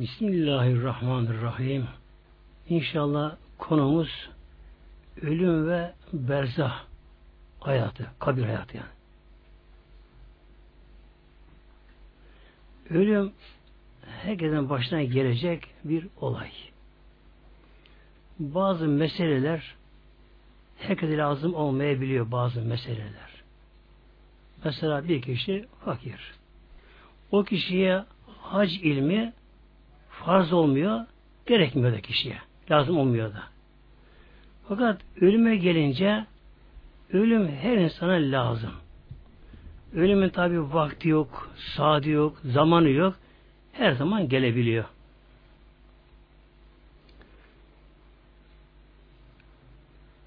Bismillahirrahmanirrahim. İnşallah konumuz ölüm ve berzah hayatı, kabir hayatı yani. Ölüm herkesin başına gelecek bir olay. Bazı meseleler herkese lazım olmayabiliyor bazı meseleler. Mesela bir kişi fakir. O kişiye hac ilmi farz olmuyor, gerekmiyor da kişiye. Lazım olmuyor da. Fakat ölüme gelince ölüm her insana lazım. Ölümün tabi vakti yok, saati yok, zamanı yok. Her zaman gelebiliyor.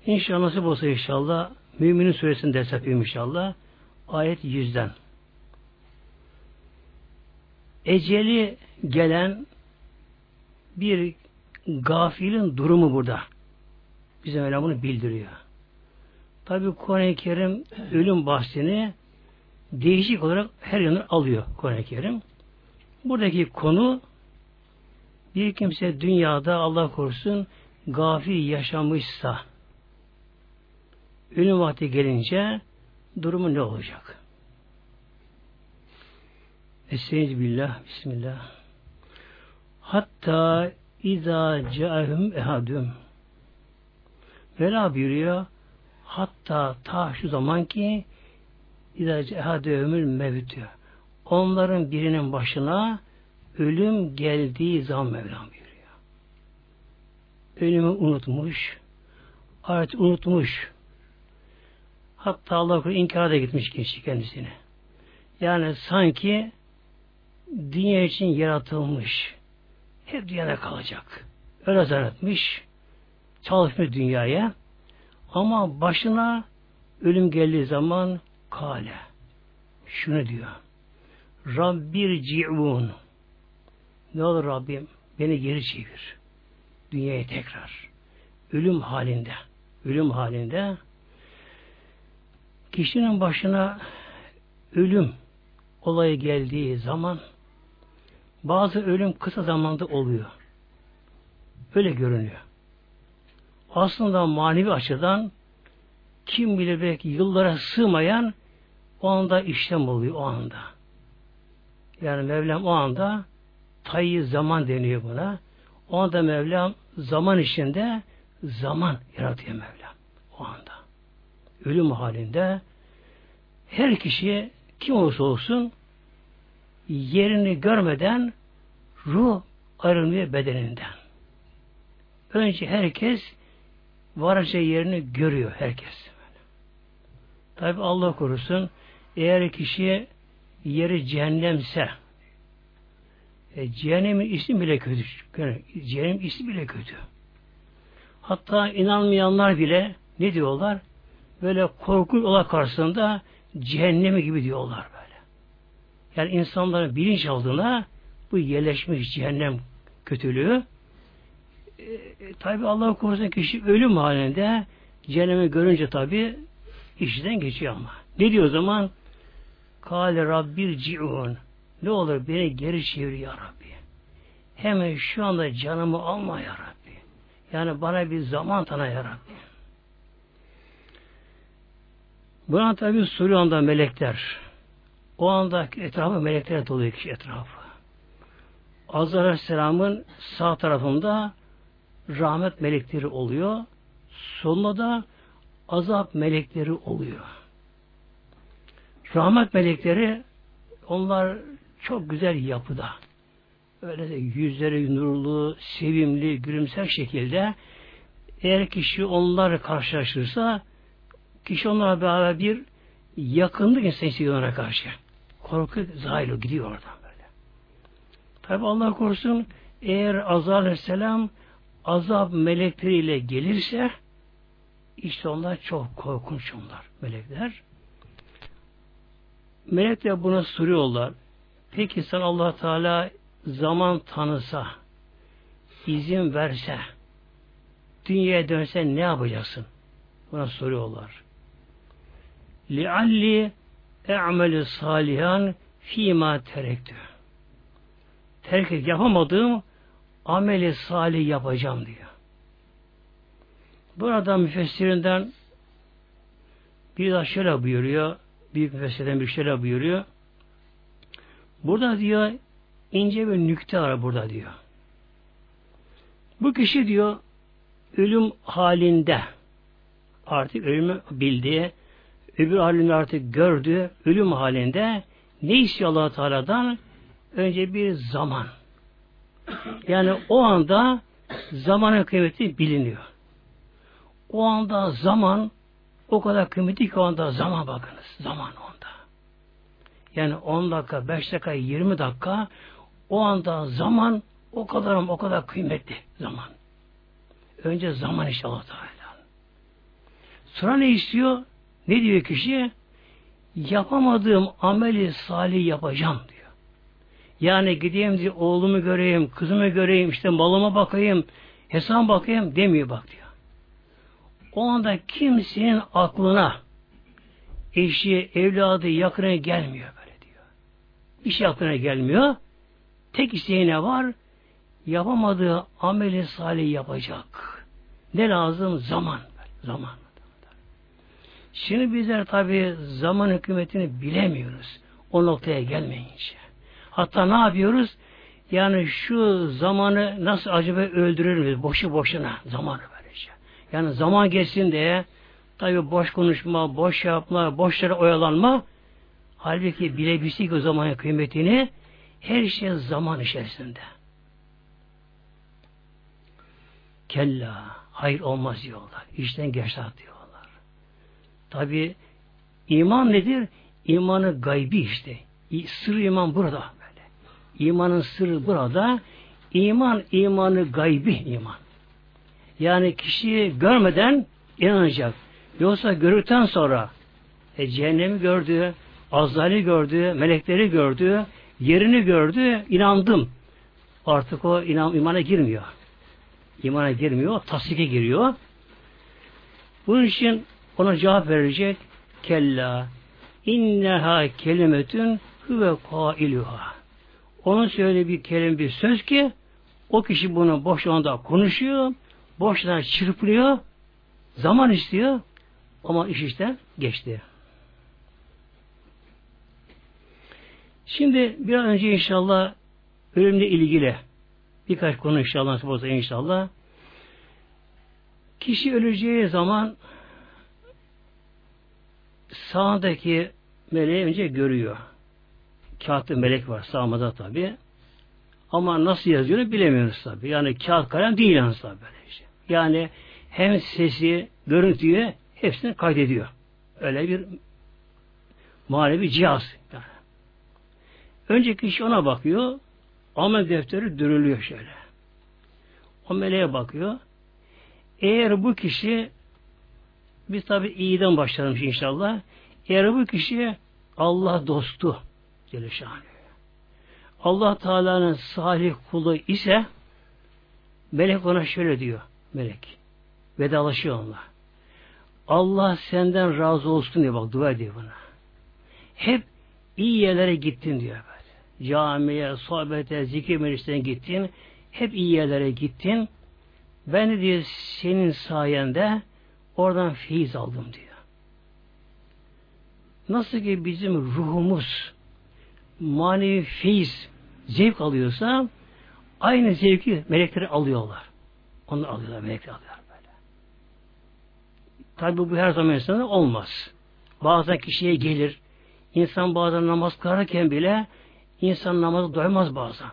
İnşallah nasip olsa inşallah Müminin suresini ders yapayım inşallah. Ayet yüzden. Eceli gelen bir gafilin durumu burada. Bize öyle bunu bildiriyor. Tabi Kur'an-ı Kerim ölüm bahsini değişik olarak her yanı alıyor Kur'an-ı Kerim. Buradaki konu bir kimse dünyada Allah korusun gafil yaşamışsa ölüm vakti gelince durumu ne olacak? Estaizu bismillah. Hatta izâ câhüm ehadüm. Vela buyuruyor. Hatta ta şu zaman ki izâ cehadûhümül mevtü. Onların birinin başına ölüm geldiği zaman Mevlam buyuruyor. Ölümü unutmuş, artık unutmuş. Hatta Allah inkar da gitmiş kişi kendisini. Yani sanki dünya için yaratılmış. Hep dünyada kalacak. Öyle zannetmiş. Çalışmış dünyaya. Ama başına ölüm geldiği zaman kale. Şunu diyor. Rabbir ci'un. Ne olur Rabbim beni geri çevir. Dünyaya tekrar. Ölüm halinde. Ölüm halinde kişinin başına ölüm olayı geldiği zaman bazı ölüm kısa zamanda oluyor. Öyle görünüyor. Aslında manevi açıdan kim bilir belki yıllara sığmayan o anda işlem oluyor o anda. Yani Mevlam o anda tayyi zaman deniyor buna. O anda Mevlam zaman içinde zaman yaratıyor Mevlam. O anda. Ölüm halinde her kişi kim olursa olsun yerini görmeden ruh ayrılmıyor bedeninden. Önce herkes varacağı yerini görüyor herkes. Tabi Allah korusun eğer kişiye yeri cehennemse e, cehennemin ismi bile kötü. Cehennem ismi bile kötü. Hatta inanmayanlar bile ne diyorlar? Böyle korkunç olay karşısında cehennemi gibi diyorlar böyle. Yani insanların bilinç aldığına bu yerleşmiş cehennem kötülüğü e, e tabi Allah korusun kişi ölüm halinde cehennemi görünce tabi işten geçiyor ama. Ne diyor o zaman? Kale Rabbir ci'un. Ne olur beni geri çevir ya Rabbi. Hemen şu anda canımı alma ya Rabbi. Yani bana bir zaman tanı ya Rabbi. Buna tabi soruyor anda melekler. O anda etrafı melekler doluyor kişi etrafı. Azrail Aleyhisselam'ın sağ tarafında rahmet melekleri oluyor. Solunda da azap melekleri oluyor. Rahmet melekleri onlar çok güzel yapıda. Öyle yüzleri nurlu, sevimli, gülümser şekilde eğer kişi onlar karşılaşırsa kişi onlara beraber bir yakınlık insan onlara karşı Korku zahil gidiyor oradan böyle. Tabi Allah korusun eğer Azar Aleyhisselam azap melekleriyle gelirse işte onlar çok korkunç onlar melekler. Melekler buna soruyorlar. Peki sen allah Teala zaman tanısa, izin verse, dünyaya dönse ne yapacaksın? Buna soruyorlar. لِعَلِّ e'melü salihan fîmâ terektü. Terk et, yapamadığım ameli salih yapacağım diyor. Burada müfessirinden bir daha şöyle buyuruyor. Büyük müfessirden bir şöyle buyuruyor. Burada diyor ince bir nükte var burada diyor. Bu kişi diyor ölüm halinde artık ölümü bildiği öbür halinde artık gördü ölüm halinde ne istiyor allah Teala'dan? Önce bir zaman. Yani o anda zamanın kıymeti biliniyor. O anda zaman o kadar kıymetli ki o anda zaman bakınız. Zaman onda. Yani 10 dakika, 5 dakika, 20 dakika o anda zaman o kadar o kadar kıymetli zaman. Önce zaman inşallah Teala. Sonra ne istiyor? Ne diyor kişi? Yapamadığım ameli salih yapacağım diyor. Yani gideyim diye oğlumu göreyim, kızımı göreyim, işte malıma bakayım, hesap bakayım demiyor bak diyor. O anda kimsenin aklına eşi, evladı, yakına gelmiyor böyle diyor. İş aklına gelmiyor. Tek isteği ne var? Yapamadığı ameli salih yapacak. Ne lazım? Zaman. Zaman. Şimdi bizler tabi zaman hükümetini bilemiyoruz. O noktaya gelmeyince. Hatta ne yapıyoruz? Yani şu zamanı nasıl acaba öldürürüz? Boşu boşuna zamanı böylece. Yani zaman geçsin diye tabi boş konuşma, boş yapma, boşlara oyalanma halbuki bilebilsek o zamanın kıymetini her şey zaman içerisinde. Kella, hayır olmaz diyorlar. İşten geçer diyorlar. Tabi iman nedir? İmanı gaybi işte. Sır iman burada böyle. İmanın sırrı burada. İman imanı gaybi iman. Yani kişiyi görmeden inanacak. Yoksa görürten sonra e, cehennemi gördü, azali gördü, melekleri gördü, yerini gördü, inandım. Artık o inan, imana girmiyor. İmana girmiyor, tasdike giriyor. Bunun için ona cevap verecek. Kella inneha kelimetün huve kailuha. Onun söylediği bir kelime bir söz ki o kişi bunu boş anda konuşuyor, boşuna çırpılıyor, zaman istiyor ama iş işte geçti. Şimdi bir an önce inşallah ölümle ilgili birkaç konu inşallah nasip inşallah. Kişi öleceği zaman sağdaki meleği önce görüyor. Kağıtta melek var sağmada tabi. Ama nasıl yazıyor bilemiyoruz tabi. Yani kağıt kalem değil yalnız tabi. Işte. Yani hem sesi, görüntüyü hepsini kaydediyor. Öyle bir manevi cihaz. Yani. Önce kişi ona bakıyor. Amel defteri dürülüyor şöyle. O meleğe bakıyor. Eğer bu kişi biz tabi iyiden başlayalım inşallah. Eğer bu kişi Allah dostu Celle Allah Teala'nın salih kulu ise melek ona şöyle diyor melek. Vedalaşıyor onunla. Allah senden razı olsun diye bak dua ediyor buna. Hep iyi yerlere gittin diyor böyle. Camiye, sohbete, zikir meclisine gittin. Hep iyi yerlere gittin. Ben de diyor senin sayende Oradan feyiz aldım diyor. Nasıl ki bizim ruhumuz manevi feyiz, zevk alıyorsa aynı zevki melekleri alıyorlar. Onu alıyorlar, melekler alıyorlar böyle. Tabi bu her zaman insana olmaz. Bazen kişiye gelir. İnsan bazen namaz kılarken bile insan namazı doymaz bazen.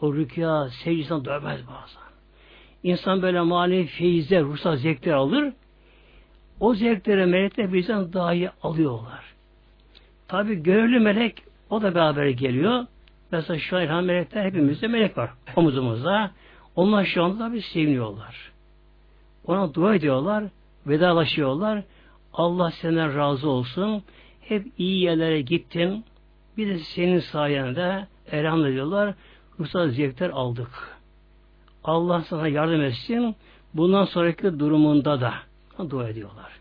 O rükya, secdesinden doymaz bazen. İnsan böyle manevi feyizler, ruhsal zevkler alır. O zevkleri melekler bizden daha iyi alıyorlar. Tabi görevli melek o da beraber geliyor. Mesela şu an melekler hepimizde melek var omuzumuzda. Onlar şu anda bir seviniyorlar. Ona dua ediyorlar, vedalaşıyorlar. Allah senden razı olsun. Hep iyi yerlere gittin. Bir de senin sayende elhamdülillah diyorlar. Ruhsal zevkler aldık. Allah sana yardım etsin. Bundan sonraki durumunda da dua ediyorlar.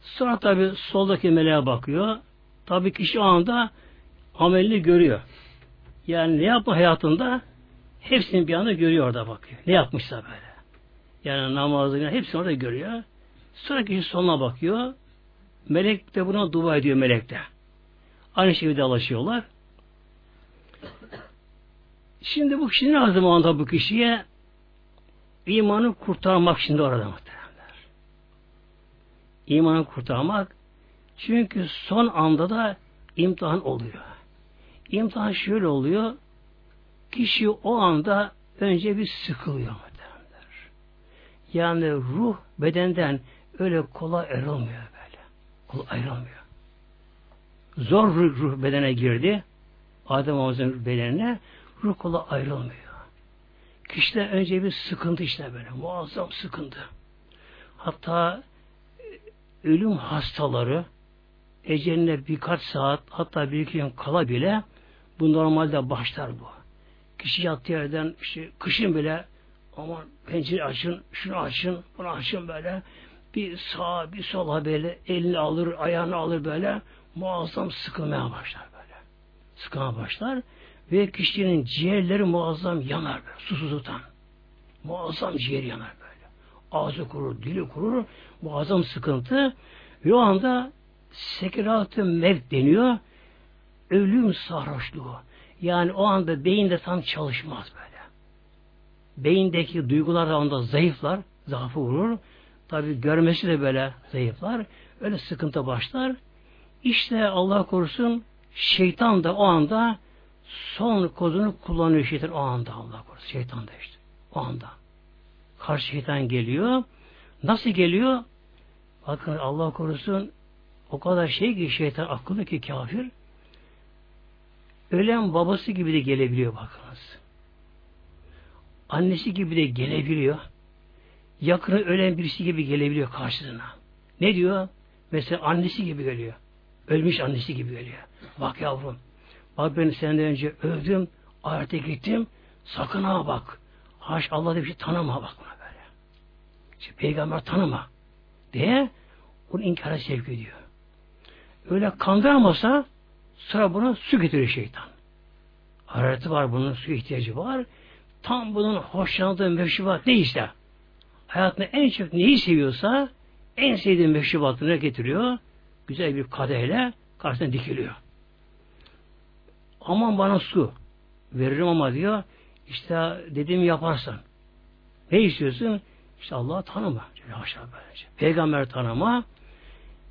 Sonra tabi soldaki meleğe bakıyor. Tabi kişi o anda amelini görüyor. Yani ne yapma hayatında hepsini bir anda görüyor orada bakıyor. Ne yapmışsa böyle. Yani namazını hepsini orada görüyor. Sonra kişi sonuna bakıyor. Melek de buna dua ediyor melek de. Aynı şekilde alışıyorlar. Şimdi bu kişi ne lazım o anda bu kişiye? İmanı kurtarmak şimdi orada muhtemelenler. İmanı kurtarmak çünkü son anda da imtihan oluyor. İmtihan şöyle oluyor. Kişi o anda önce bir sıkılıyor muhtemelenler. Yani ruh bedenden öyle kolay ayrılmıyor böyle. Kolay ayrılmıyor. Zor ruh, bedene girdi. Adem Ağzı'nın bedenine ruh kolay ayrılmıyor. Kişide önce bir sıkıntı işte böyle. Muazzam sıkıntı. Hatta e, ölüm hastaları eceline birkaç saat hatta bir iki gün kala bile bu normalde başlar bu. Kişi yattığı yerden işte kışın bile ama pencere açın, şunu açın, bunu açın böyle bir sağa bir sola böyle elini alır, ayağını alır böyle muazzam sıkılmaya başlar böyle. Sıkılmaya başlar. Ve kişinin ciğerleri muazzam yanar böyle, susuzluktan. Muazzam ciğer yanar böyle. Ağzı kurur, dili kurur, muazzam sıkıntı. Ve o anda sekirat-ı deniyor. Ölüm sarhoşluğu. Yani o anda beyinde tam çalışmaz böyle. Beyindeki duygular da onda zayıflar, zaafı vurur. Tabi görmesi de böyle zayıflar. Öyle sıkıntı başlar. İşte Allah korusun şeytan da o anda son kozunu kullanıyor şeytan o anda Allah korusun. Şeytan da işte. O anda. Karşı şeytan geliyor. Nasıl geliyor? Bakın Allah korusun o kadar şey ki şeytan akıllı ki kafir. Ölen babası gibi de gelebiliyor bakınız. Annesi gibi de gelebiliyor. Yakını ölen birisi gibi gelebiliyor karşısına. Ne diyor? Mesela annesi gibi geliyor. Ölmüş annesi gibi geliyor. Bak yavrum Bak ben senden önce öldüm, ahirete gittim, sakın ha bak. Haş Allah diye bir şey tanıma bak buna böyle. İşte peygamber tanıma diye bunu inkara sevk ediyor. Öyle kandıramasa sıra buna su getiriyor şeytan. Harareti var bunun su ihtiyacı var. Tam bunun hoşlandığı meşrubat neyse hayatında en çok neyi seviyorsa en sevdiği meşrubatını getiriyor. Güzel bir kadehle karşısına dikiliyor. Aman bana su. Veririm ama diyor. İşte dediğimi yaparsan. Ne istiyorsun? İşte Allah'ı tanıma. Haşa böylece. Peygamber tanıma.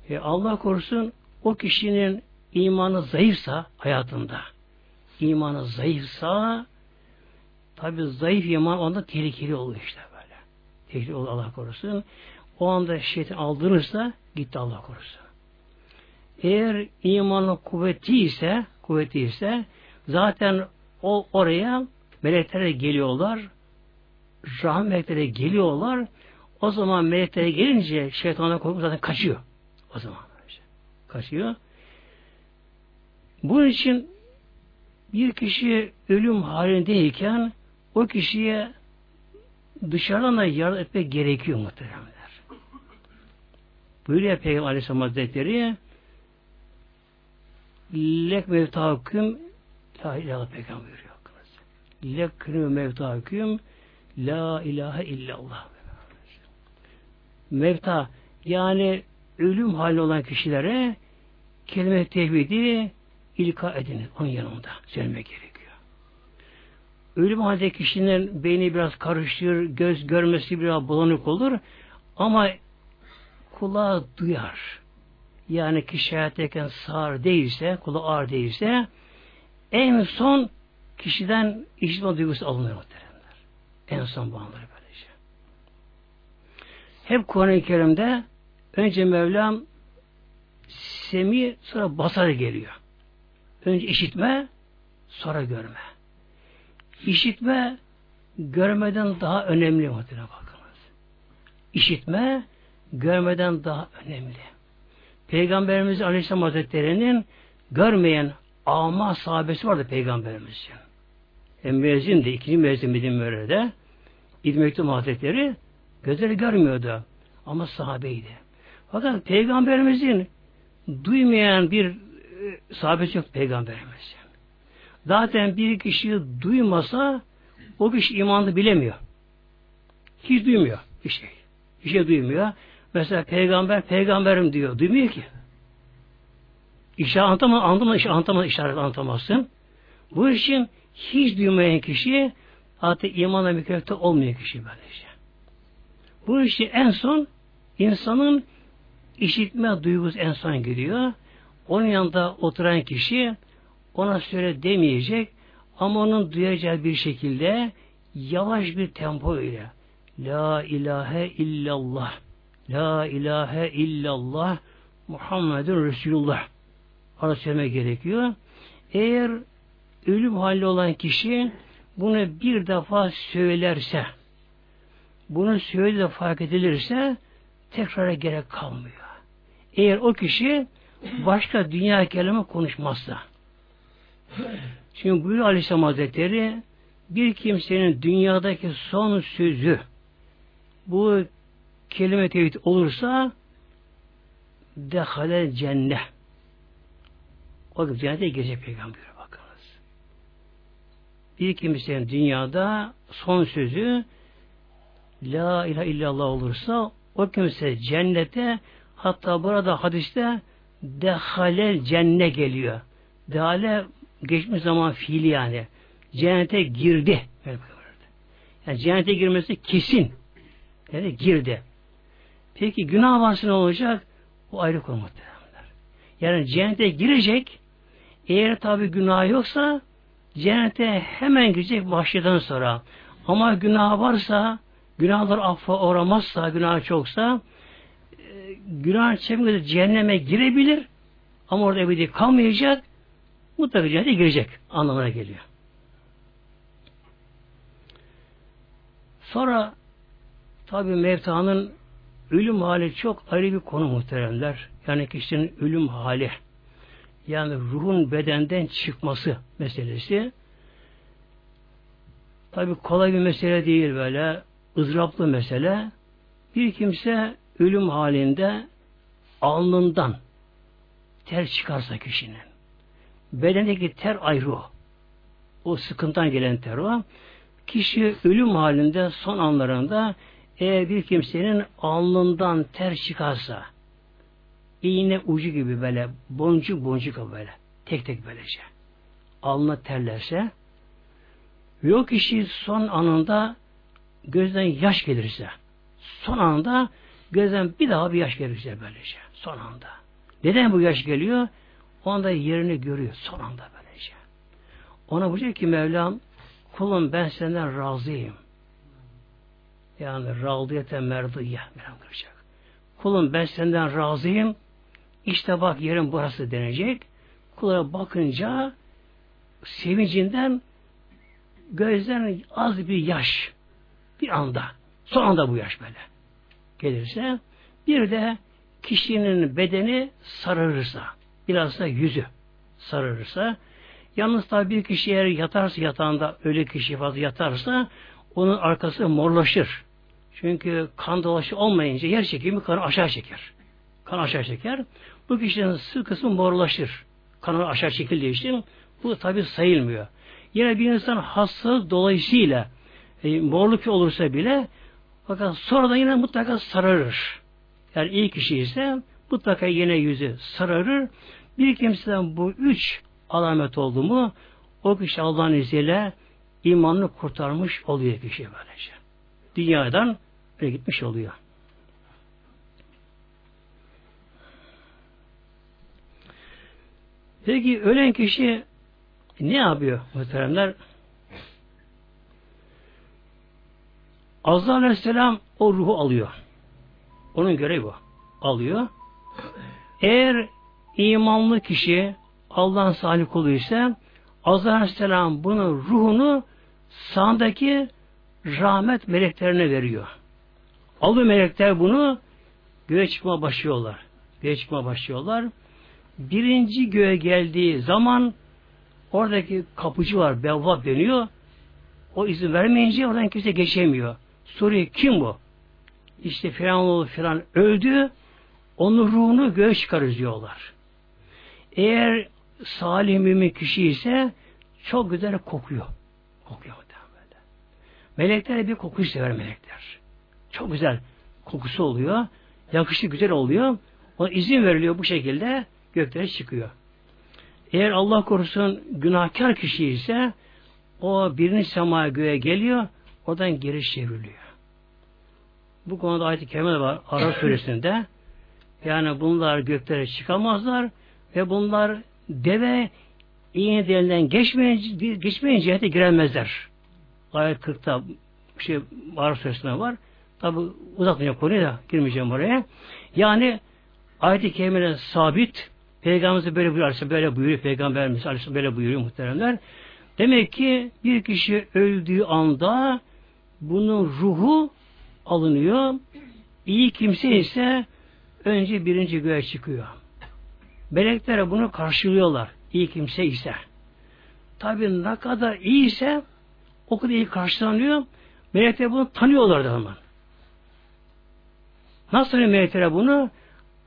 E Allah korusun o kişinin imanı zayıfsa hayatında imanı zayıfsa tabi zayıf iman onda tehlikeli oluyor işte böyle. Tehlikeli oluyor Allah korusun. O anda şeytan aldırırsa gitti Allah korusun. Eğer imanı kuvvetli ise kuvvetli ise zaten o oraya melekler geliyorlar. Rahmet melekleri geliyorlar. O zaman melekler gelince şeytanlar korkup zaten kaçıyor. O zaman kaçıyor. Bunun için bir kişi ölüm halindeyken o kişiye dışarıdan da yardım etmek gerekiyor muhteremler. Buyuruyor Peygamber Aleyhisselam Hazretleri lek mevtaküm la ilahe peygamber buyuruyor. Lek künü mevtaküm la ilahe illallah. Mevta yani ölüm hali olan kişilere kelime tevhidi ilka ediniz onun yanında söylemek gerekiyor. Ölüm halde kişinin beyni biraz karışır, göz görmesi biraz bulanık olur ama kulağı duyar yani kişi hayattayken sağır değilse, kulu ağır değilse en son kişiden işitme duygusu alınıyor muhteremler. En son bu anları böylece. Hep Kur'an-ı Kerim'de önce Mevlam semi sonra basar geliyor. Önce işitme sonra görme. İşitme görmeden daha önemli muhtemelen bakınız. İşitme görmeden daha önemli. Peygamberimiz Aleyhisselam Hazretleri'nin görmeyen ama sahabesi vardı Peygamberimizin. Hem müezzin de, ikinci müezzin Medine Mürre'de İbn Mektum Hazretleri gözleri görmüyordu. Ama sahabeydi. Fakat Peygamberimizin duymayan bir e, sahabesi yok Peygamberimizin. Zaten bir kişi duymasa o kişi imanı bilemiyor. Hiç duymuyor bir şey. Bir şey duymuyor. Mesela peygamber peygamberim diyor. Duymuyor ki. İşaret anlatamaz, anlatamaz, anlatamaz, işaret anlatamazsın. Bu için hiç duymayan kişi artık imana mükellefte olmuyor kişi böylece. Bu işi en son insanın işitme duygusu en son giriyor. Onun yanında oturan kişi ona söyle demeyecek ama onun duyacağı bir şekilde yavaş bir tempo ile La ilahe illallah La ilahe illallah Muhammedun Resulullah arası söylemek gerekiyor. Eğer ölüm halde olan kişi bunu bir defa söylerse bunu söylediği de fark edilirse tekrara gerek kalmıyor. Eğer o kişi başka dünya kelime konuşmazsa Şimdi buyuruyor Aleyhisselam Hazretleri bir kimsenin dünyadaki son sözü bu kelime tevhid olursa dehale cennet. O cennete girecek peygamber bakınız. Bir kimsenin dünyada son sözü La ilahe illallah olursa o kimse cennete hatta burada hadiste dehalel cennet geliyor. Dehale geçmiş zaman fiili yani. Cennete girdi. Yani cennete girmesi kesin. Yani girdi. Peki günah varsa ne olacak? O ayrı konu muhtemelenler. Yani cennete girecek eğer tabi günah yoksa cennete hemen girecek başladan sonra. Ama günah varsa günahlar affa uğramazsa günah çoksa e, günah çekmede cehenneme girebilir ama orada ebedi kalmayacak mutlaka cennete girecek anlamına geliyor. Sonra tabi mevtanın ölüm hali çok ayrı bir konu muhteremler. Yani kişinin ölüm hali. Yani ruhun bedenden çıkması meselesi. Tabi kolay bir mesele değil böyle. ızdıraplı mesele. Bir kimse ölüm halinde alnından ter çıkarsa kişinin bedendeki ter ayrı o. O sıkıntıdan gelen ter o. Kişi ölüm halinde son anlarında eğer bir kimsenin alnından ter çıkarsa iğne ucu gibi böyle boncuk boncuk böyle tek tek böylece alnına terlerse o kişi son anında gözden yaş gelirse son anda gözden bir daha bir yaş gelirse böylece son anda. Neden bu yaş geliyor? O anda yerini görüyor son anda böylece. Ona buyuruyor ki Mevlam kulum ben senden razıyım. Yani radiyete merdiye. Kulum ben senden razıyım. İşte bak yerin burası denecek. Kula bakınca sevincinden gözden az bir yaş bir anda son anda bu yaş böyle gelirse bir de kişinin bedeni sararırsa biraz da yüzü sararırsa yalnız tabi bir kişi eğer yatarsa yatağında öyle kişi fazla yatarsa onun arkası morlaşır. Çünkü kan dolaşı olmayınca yer çekimi kanı aşağı çeker. Kan aşağı çeker. Bu kişinin sıvı kısmı morlaşır. Kanı aşağı çekildiği için bu tabi sayılmıyor. Yine bir insan hasta dolayısıyla e, morluk olursa bile fakat sonradan yine mutlaka sararır. Yani iyi kişi ise mutlaka yine yüzü sararır. Bir kimseden bu üç alamet oldu mu o kişi Allah'ın izniyle imanını kurtarmış oluyor kişi böylece. Dünyadan böyle gitmiş oluyor. Peki ölen kişi ne yapıyor muhteremler? Azza Aleyhisselam o ruhu alıyor. Onun görevi bu. Alıyor. Eğer imanlı kişi Allah'ın salih kuluysa Azza Aleyhisselam bunun ruhunu sağındaki rahmet meleklerine veriyor. Alıyor melekler bunu göğe çıkma başlıyorlar. Göğe çıkma başlıyorlar. Birinci göğe geldiği zaman oradaki kapıcı var, bevvab deniyor. O izin vermeyince oradan kimse geçemiyor. Soruyor kim bu? İşte Firavun filan öldü. Onun ruhunu göğe çıkarız diyorlar. Eğer salih mümin kişi ise çok güzel kokuyor. Kokuyor böyle. Melekler bir koku sever melekler. Çok güzel kokusu oluyor. Yakışı güzel oluyor. Ona izin veriliyor bu şekilde göklere çıkıyor. Eğer Allah korusun günahkar kişi ise o birinci semaya göğe geliyor, oradan geri çevriliyor. Bu konuda ayet-i kerime var Arap suresinde. Yani bunlar göklere çıkamazlar ve bunlar deve iğne delinden geçmeyince, geçmeyince cihete giremezler. Ayet 40'ta bir şey Arap suresinde var. Tabi uzatmayacağım konuyu da girmeyeceğim oraya. Yani ayet-i kerimede sabit Peygamberimiz böyle buyuruyor, böyle buyuruyor Peygamberimiz Aleyhisselam böyle buyuruyor muhteremler. Demek ki bir kişi öldüğü anda bunun ruhu alınıyor. İyi kimse ise önce birinci göğe çıkıyor. Melekler bunu karşılıyorlar. İyi kimse ise. Tabi ne kadar iyi ise o kadar iyi karşılanıyor. Melekler bunu tanıyorlar da hemen. Nasıl melekler bunu?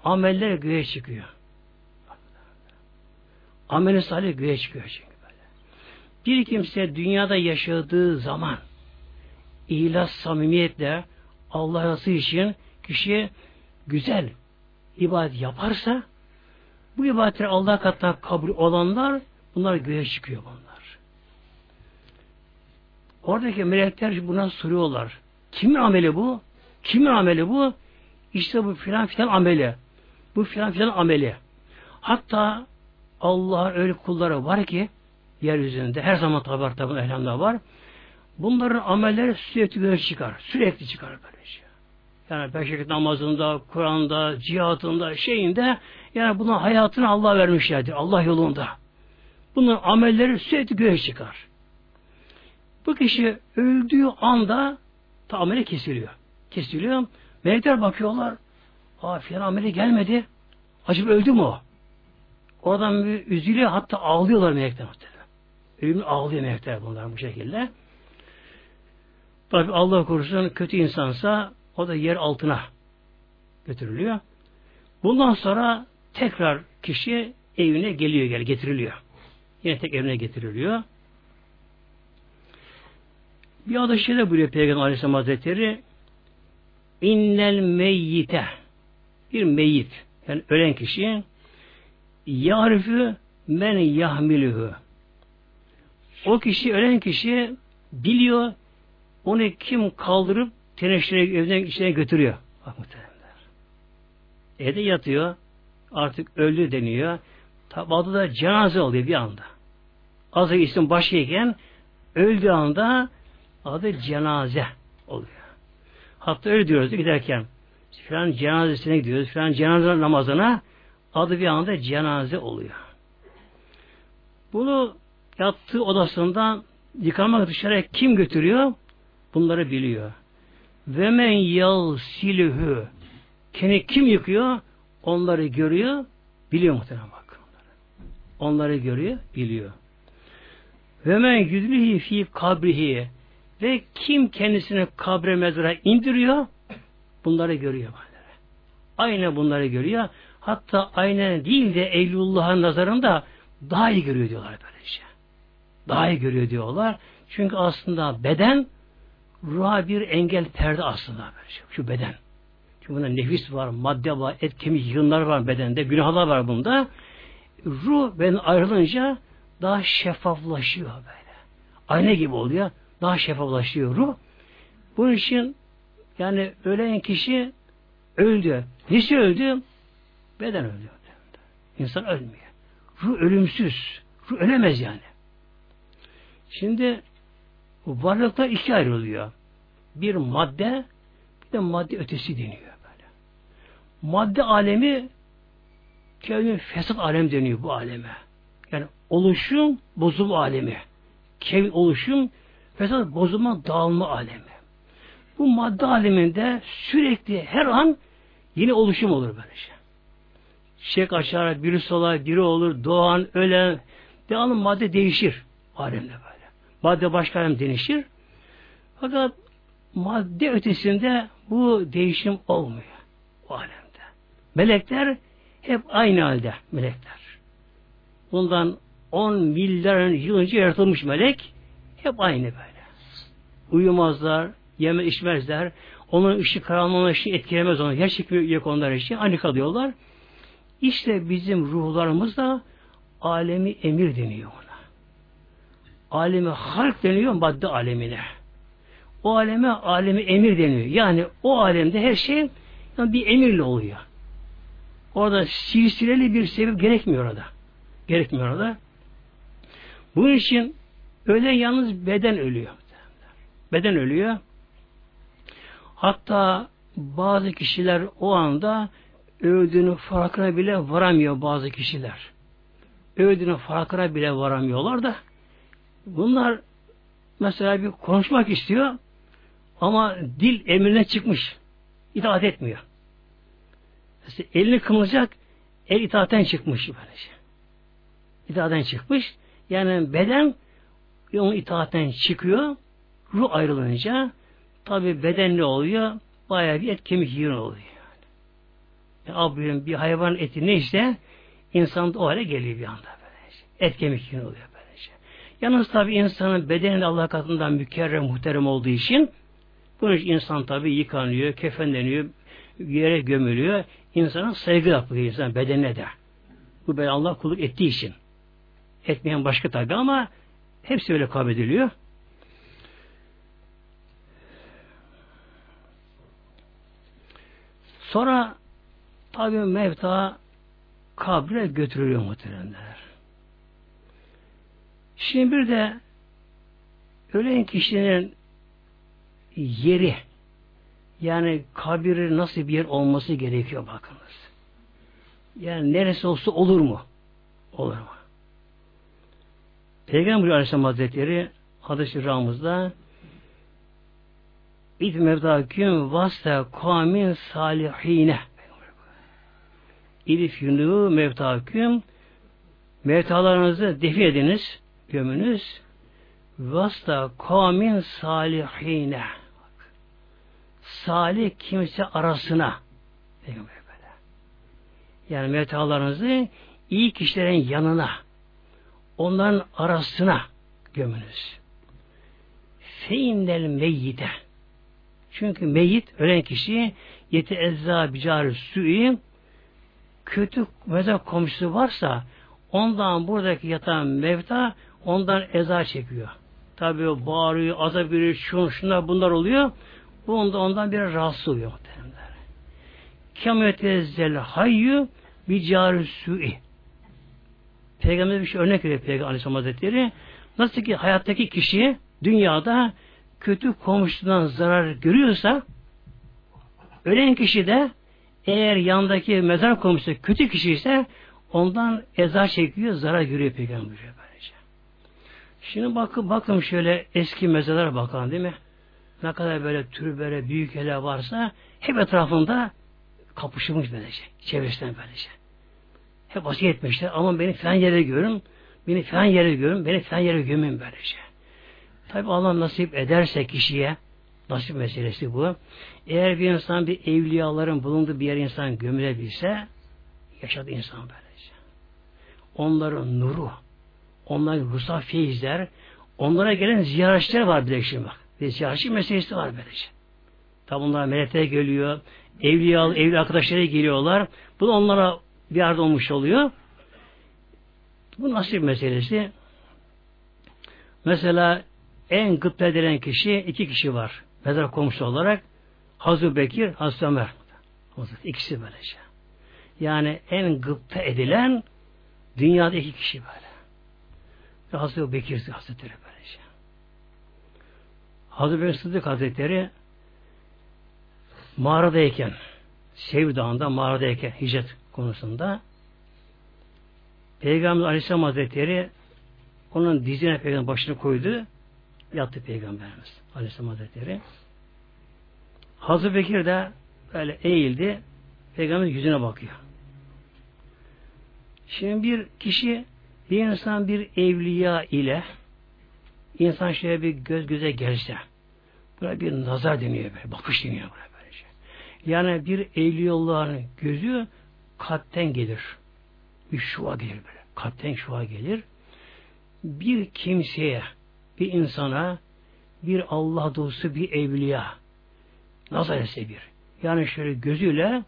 Ameller göğe çıkıyor. Ameli salih göğe çıkıyor çünkü böyle. Bir kimse dünyada yaşadığı zaman ihlas samimiyetle Allah razı için kişi güzel ibadet yaparsa bu ibadetler Allah katında kabul olanlar bunlar göğe çıkıyor bunlar. Oradaki melekler buna soruyorlar. Kimin ameli bu? Kimin ameli bu? İşte bu filan filan ameli. Bu filan filan ameli. Hatta Allah öyle kulları var ki yeryüzünde her zaman tabi tabi elhamdülillah var. Bunların amelleri sürekli göğe çıkar. Sürekli çıkar böyle şey. Yani beş namazında, Kur'an'da, cihatında, şeyinde yani buna hayatını Allah vermişlerdir. Allah yolunda. Bunun amelleri sürekli göğe çıkar. Bu kişi öldüğü anda ta ameli kesiliyor. Kesiliyor. Melekler bakıyorlar. Aa filan ameli gelmedi. Acaba öldü mü o? Oradan bir üzülüyor hatta ağlıyorlar melekler. Ölümün ağlıyor melekler bunlar bu şekilde. Tabi Allah korusun kötü insansa o da yer altına götürülüyor. Bundan sonra tekrar kişi evine geliyor, gel getiriliyor. Yine tek evine getiriliyor. Bir adı şöyle buyuruyor Peygamber Aleyhisselam Hazretleri innel meyyite bir meyyit yani ölen kişi Yarifi men yahmiluhu. O kişi, ölen kişi biliyor onu kim kaldırıp teneşire evden içine götürüyor. Bak. Evde yatıyor. Artık öldü deniyor. Tabi da cenaze oluyor bir anda. Az isim başıyken öldüğü anda adı cenaze oluyor. Hatta öyle diyoruz giderken. Filan cenazesine gidiyoruz. Filan cenaze namazına adı bir anda cenaze oluyor. Bunu yattığı odasından yıkamak dışarı kim götürüyor? Bunları biliyor. Ve men yal silühü kendi kim yıkıyor? Onları görüyor, biliyor muhtemelen bak. Onları görüyor, biliyor. Ve men yüzlühi fi kabrihi ve kim kendisini kabre mezara indiriyor? Bunları görüyor. Aynı bunları görüyor. Hatta aynen değil de Evlullah'ın nazarında daha iyi görüyor diyorlar böylece. Daha iyi görüyor diyorlar. Çünkü aslında beden ruha bir engel perde aslında böylece. Şu beden. Çünkü bunda nefis var, madde var, et, kemik, yığınlar var bedende, günahlar var bunda. Ruh ben ayrılınca daha şeffaflaşıyor böyle. Ayna gibi oluyor. Daha şeffaflaşıyor ruh. Bunun için yani ölen kişi öldü. Nesi öldü? Beden ölüyor. İnsan ölmüyor. Ruh ölümsüz. Ruh ölemez yani. Şimdi bu varlıklar iki ayrılıyor. Bir madde bir de madde ötesi deniyor böyle. Madde alemi kevin fesat alem deniyor bu aleme. Yani oluşum bozulma alemi. Kevin oluşum fesat bozulma dağılma alemi. Bu madde aleminde sürekli her an yeni oluşum olur böyle şey çiçek açar, biri solar, biri olur, doğan, ölen, devamlı madde değişir alemde böyle. Madde başka alem değişir. Fakat madde ötesinde bu değişim olmuyor o alemde. Melekler hep aynı halde melekler. Bundan on milyar yıl önce yaratılmış melek hep aynı böyle. Uyumazlar, yeme içmezler. Onun ışık karanlığına ışık etkilemez onu. Yer çekimi yok onlar için. Aynı kalıyorlar. İşte bizim ruhlarımız da alemi emir deniyor ona. Alemi halk deniyor madde alemine. O aleme alemi emir deniyor. Yani o alemde her şey yani bir emirle oluyor. Orada silsileli bir sebep gerekmiyor orada. Gerekmiyor orada. Bunun için ölen yalnız beden ölüyor. Beden ölüyor. Hatta bazı kişiler o anda öldüğünü farkına bile varamıyor bazı kişiler. Öldüğünü farkına bile varamıyorlar da bunlar mesela bir konuşmak istiyor ama dil emrine çıkmış. İtaat etmiyor. Mesela elini kımılacak el itaatten çıkmış böylece. İtaatten çıkmış. Yani beden onun itaatten çıkıyor. Ruh ayrılınca tabi beden ne oluyor? Bayağı bir et kemik yığın oluyor. Yani. yani bir hayvan eti neyse insan o hale geliyor bir anda böylece. Et kemik yığın oluyor böylece. Yalnız tabi insanın bedeni Allah katından mükerrem muhterem olduğu için bunun için insan tabi yıkanıyor, kefenleniyor, yere gömülüyor. İnsana saygı yapıyor insan bedenine de. Bu ben Allah kulluk ettiği için. Etmeyen başka tabi ama hepsi öyle kabul ediliyor. Sonra tabi mevta kabre götürülüyor muhteremler. Şimdi bir de ölen kişinin yeri yani kabiri nasıl bir yer olması gerekiyor bakınız. Yani neresi olsa olur mu? Olur mu? Peygamber Aleyhisselam Hazretleri hadis-i Ramız'da İd mevdaküm vasta kamin salihine İdif yunu mevtaküm mevtalarınızı defi ediniz, gömünüz. Vasta kamin salihine salih kimse arasına. Peygamber. Yani mevtalarınızı iyi kişilerin yanına onların arasına gömünüz. Feinnel meyyite çünkü meyyit ölen kişi yeti ezza bicarı su'i kötü mezar komşusu varsa ondan buradaki yatan mevta ondan eza çekiyor. Tabi bağırıyor, azap veriyor, şun, şunlar bunlar oluyor. Bu onda ondan bir rahatsız oluyor muhtemelen. Kâmetezzel hayyu bicarı su'i. Peygamber bir şey örnek veriyor Peygamber Aleyhisselam Hazretleri. Nasıl ki hayattaki kişi dünyada kötü komşudan zarar görüyorsa ölen kişi de eğer yandaki mezar komşusu kötü kişi ise ondan eza çekiyor, zarar görüyor peygamber böylece. Şimdi bakın bakın şöyle eski mezarlara bakalım değil mi? Ne kadar böyle türbere, büyük hele varsa hep etrafında kapışılmış böylece. Çevresinden böylece. Hep vasiyet etmişler. Ama beni falan yere görün, beni falan yere görün, beni falan yere gömün böylece. Tabi Allah nasip ederse kişiye, nasip meselesi bu. Eğer bir insan bir evliyaların bulunduğu bir yer insan gömülebilse, yaşadı insan böylece. Onların nuru, onların ruhsal feyizler, onlara gelen ziyaretçiler var bir de şimdi bak. Bir ziyaretçi meselesi var böylece. Tabi bunlar melekler geliyor, evliya, evli arkadaşları geliyorlar. Bu onlara bir yerde olmuş oluyor. Bu nasip meselesi. Mesela en gıpta edilen kişi iki kişi var. Mezar komşu olarak Hazreti Bekir, Hazreti Ömer. İkisi böylece. Yani en gıpta edilen dünyada iki kişi böyle. Ve Hazreti Bekir Hazretleri böylece. Hazreti Bekir Sıddık Hazretleri mağaradayken Sevr Dağı'nda mağaradayken hicret konusunda Peygamber Aleyhisselam Hazretleri onun dizine peygamber başını koydu yattı Peygamberimiz Aleyhisselam Hazretleri. Hazreti Bekir de böyle eğildi. Peygamber yüzüne bakıyor. Şimdi bir kişi bir insan bir evliya ile insan şöyle bir göz göze gelse buna bir nazar deniyor böyle, bakış deniyor böyle böylece. Yani bir evliyallahın gözü kalpten gelir. Bir şua gelir böyle. Kalpten şua gelir. bir kimseye, bir insana, bir Allah dostu, bir evliya nazar etse bir. Yani şöyle gözüyle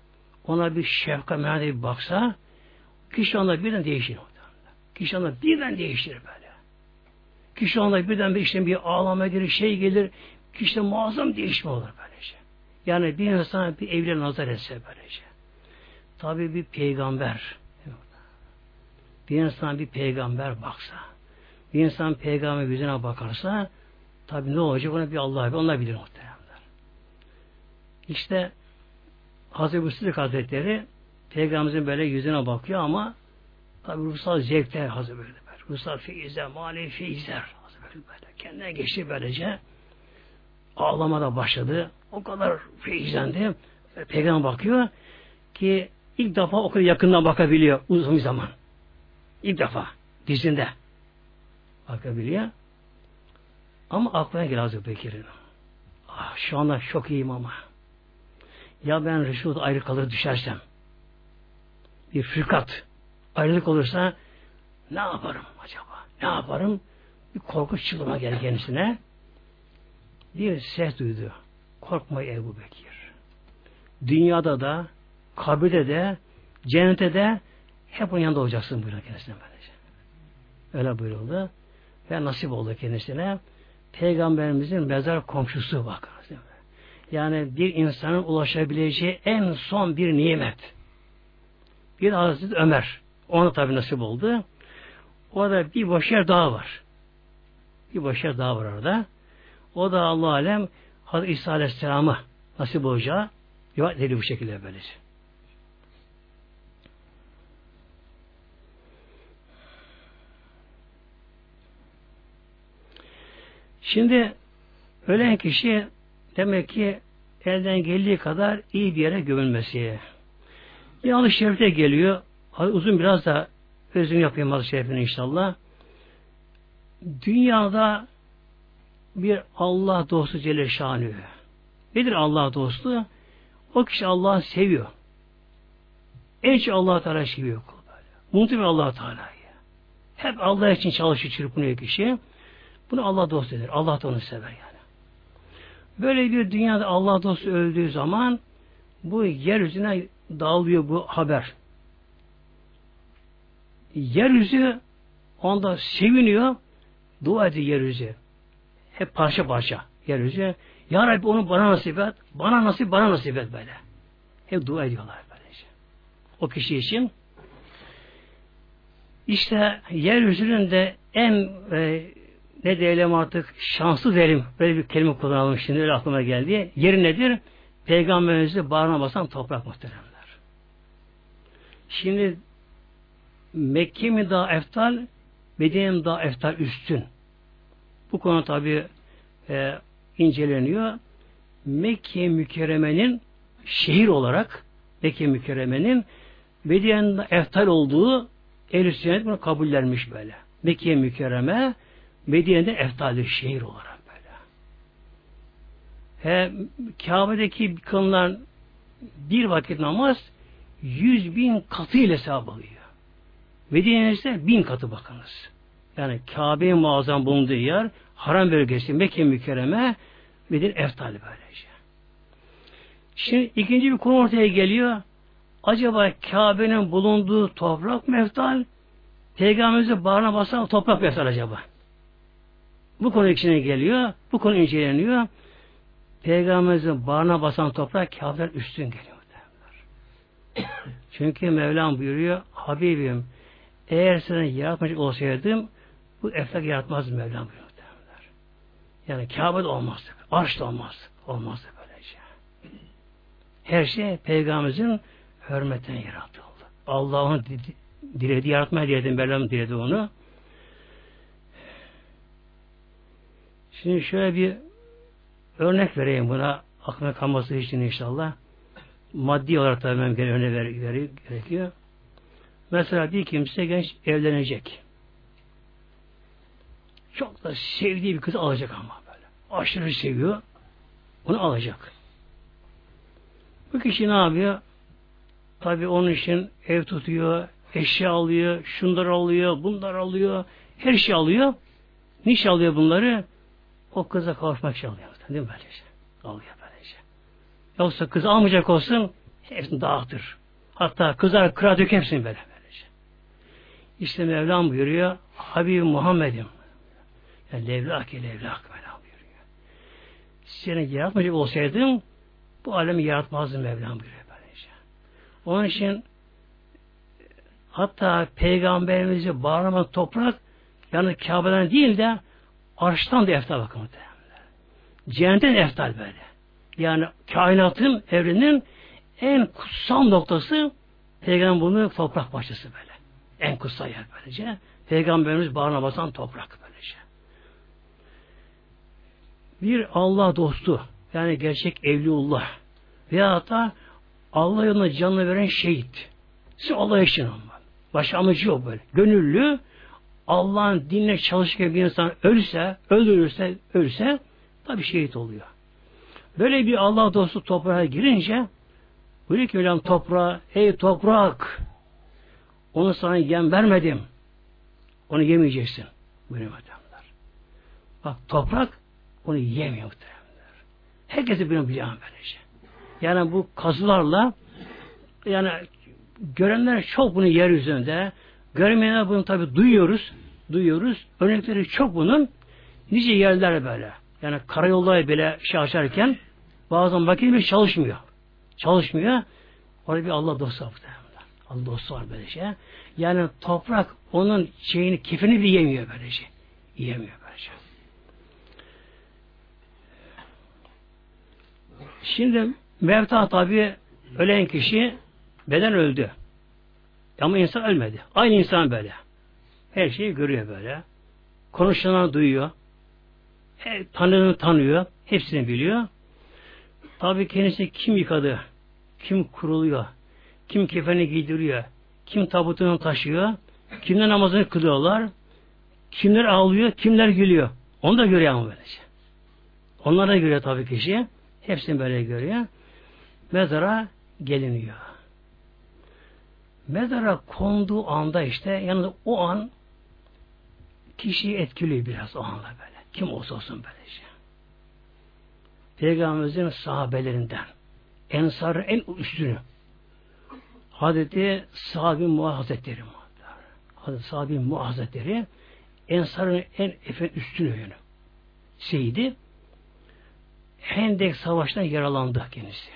ona bir şefka merhamet bir baksa kişi onda birden değişir. Kişi onda birden değişir böyle. Kişi onda birden bir işte bir ağlama gelir, şey gelir. Kişide muazzam değişme olur böylece. Yani bir insan bir evliya nazar etse böylece. Tabi bir peygamber. Bir insan bir peygamber baksa. Bir insan peygamber yüzüne bakarsa tabi ne olacak ona bir Allah bir onlar bilir muhteremler. İşte Hazreti Sıddık Hazretleri Peygamberimizin böyle yüzüne bakıyor ama tabi ruhsal zevkler hazır böyle. böyle. Ruhsal feyizler, manevi feyizler hazır. Kendine geçti böylece ağlamada başladı. O kadar feyizlendi. Peygamber bakıyor ki ilk defa o kadar yakından bakabiliyor uzun bir zaman. İlk defa dizinde bakabiliyor. Ama aklına geliyor Hazreti Bekir'in. Ah, şu anda çok iyiyim ama. Ya ben Resul'da ayrı kalır düşersem bir fırkat ayrılık olursa ne yaparım acaba? Ne yaparım? Bir korku çığlıma geldi kendisine. Bir ses duydu. Korkma Ebu Bekir. Dünyada da, kabirde de, cennete de hep onun yanında olacaksın buyuruyor kendisine böylece. Öyle buyuruldu. Ve nasip oldu kendisine. Peygamberimizin mezar komşusu bakınız. Yani bir insanın ulaşabileceği en son bir nimet. Bir Hazreti Ömer. Ona tabi nasip oldu. Orada bir boş yer daha var. Bir boş yer daha var orada. O da Allah alem Hazreti İsa Aleyhisselam'a nasip olacağı rivayet ediliyor bu şekilde böylece. Şimdi ölen kişi demek ki elden geldiği kadar iyi bir yere gömülmesi. Bir hadis şerifte geliyor. Uzun biraz da özüm yapayım hadis şerifini inşallah. Dünyada bir Allah dostu Celle. Nedir Allah dostu? O kişi Allah'ı seviyor. En çok Allah Teala seviyor. Muhtemelen Allah Teala'yı. Hep Allah için çalışıyor, çırpınıyor kişi. Bunu Allah dostu eder. Allah da onu sever yani. Böyle bir dünyada Allah dostu öldüğü zaman bu yeryüzüne dağılıyor bu haber. Yeryüzü onda seviniyor, dua ediyor yeryüzü. Hep parça parça yeryüzü. Ya Rabbi onu bana nasip et, bana nasip, bana nasip et böyle. Hep dua ediyorlar böylece. O kişi için. İşte yeryüzünün de en e, ne diyelim artık şanslı derim. Böyle bir kelime kullanalım şimdi öyle aklıma geldi. Yeri nedir? Peygamberimizi bağrına basan toprak muhteremler. Şimdi Mekke mi daha eftal, Medine mi daha eftal üstün? Bu konu tabi e, inceleniyor. Mekke mükerremenin şehir olarak Mekke mükerremenin Medine'nin eftal olduğu ehl bunu kabullenmiş böyle. Mekke mükerreme Medine'de eftaldir şehir olarak böyle. He, Kabe'deki kılınan bir vakit namaz yüz bin katı ile hesap alıyor. Medine'de ise bin katı bakınız. Yani Kabe'ye muazzam bulunduğu yer haram bölgesi Mekke mükerreme Medine eftali böylece. Şimdi ikinci bir konu ortaya geliyor. Acaba Kabe'nin bulunduğu toprak mı eftal? Peygamberimizi bağrına basan toprak mı acaba? Bu konu içine geliyor. Bu konu inceleniyor. Peygamberimizin bağrına basan toprak Kabe'den üstün geliyor. Çünkü Mevlam buyuruyor Habibim eğer seni yaratmayacak olsaydım bu eflak yaratmazdı Mevlam buyuruyor. Yani Kabe'de olmazdı. Arş olmaz. Olmazdı böylece. Her şey Peygamberimizin hürmetine yaratıldı. Allah onu diledi, yaratmaya diledi. Mevlam diledi onu. Şimdi şöyle bir örnek vereyim buna. Aklına kalması için inşallah. Maddi olarak da ben örnek ver, ver, gerekiyor. Mesela bir kimse genç evlenecek. Çok da sevdiği bir kız alacak ama böyle. Aşırı seviyor. Onu alacak. Bu kişi ne yapıyor? Tabi onun için ev tutuyor, eşya alıyor, şunlar alıyor, bunlar alıyor. Her şey alıyor. Niçin alıyor bunları? O kıza kavuşmak için alıyor. Değil mi böylece? Alıyor böylece. Yoksa kız almayacak olsun hepsini dağıtır. Hatta kızar kıra dök hepsini böyle böylece. İşte Mevlam buyuruyor Habibim Muhammed'im. Yani levlak levlak Mevlam buyuruyor. Seni yaratmayacak olsaydım bu alemi yaratmazdım Mevlam buyuruyor böylece. Onun için hatta peygamberimizi bağlama toprak yani Kabe'den değil de arştan da eftal bakın Cehennetten eftal böyle. Yani kainatın, evrenin en kutsal noktası Peygamber bunu toprak başçısı böyle. En kutsal yer böylece. Peygamberimiz bağrına basan toprak böylece. Bir Allah dostu yani gerçek evliullah veya da Allah yolunda canını veren şehit. Siz Allah için olmalı. Başka amacı böyle. Gönüllü Allah'ın dinle çalışırken bir insan ölse, öldürürse, ölse tabi şehit oluyor. Böyle bir Allah dostu toprağa girince buyuruyor ki Mevlam toprağa ey toprak onu sana yem vermedim. Onu yemeyeceksin. Buyuruyor adamlar. Bak toprak onu yemiyor muhtemelenler. Herkesi bunu biliyor böylece. Yani bu kazılarla yani görenler çok bunu yeryüzünde görmeyenler bunu tabi duyuyoruz. Duyuyoruz. Örnekleri çok bunun. Nice yerler böyle. Yani karayolları bile şey açarken bazen makine çalışmıyor. Çalışmıyor. Orada bir Allah dostu var. Allah dostu var böyle şey. Yani toprak onun şeyini, kifini bile yemiyor böyle şey. Yiyemiyor böyle şey. Şimdi mevta tabi ölen kişi beden öldü. Ama insan ölmedi. Aynı insan böyle. Her şeyi görüyor böyle. Konuşanları duyuyor. Her, tanıdığını tanıyor. Hepsini biliyor. Tabi kendisi kim yıkadı, kim kuruluyor, kim kefeni giydiriyor, kim tabutunu taşıyor, kimler namazını kılıyorlar, kimler ağlıyor, kimler gülüyor. Onu da görüyor ama böylece. Onlara da görüyor tabii kişi. Hepsini böyle görüyor. Mezara geliniyor. Mezara konduğu anda işte yani o an kişiyi etkiliyor biraz o anda böyle. Kim olsa olsun böylece. Peygamberimizin sahabelerinden Ensar en üstünü Hazreti Sahabi Muaz Hazretleri Hazreti Sahabi Muaz Hazretleri Ensar'ın en efe üstünü yönü. Seydi Hendek Savaşı'nda yaralandı kendisi.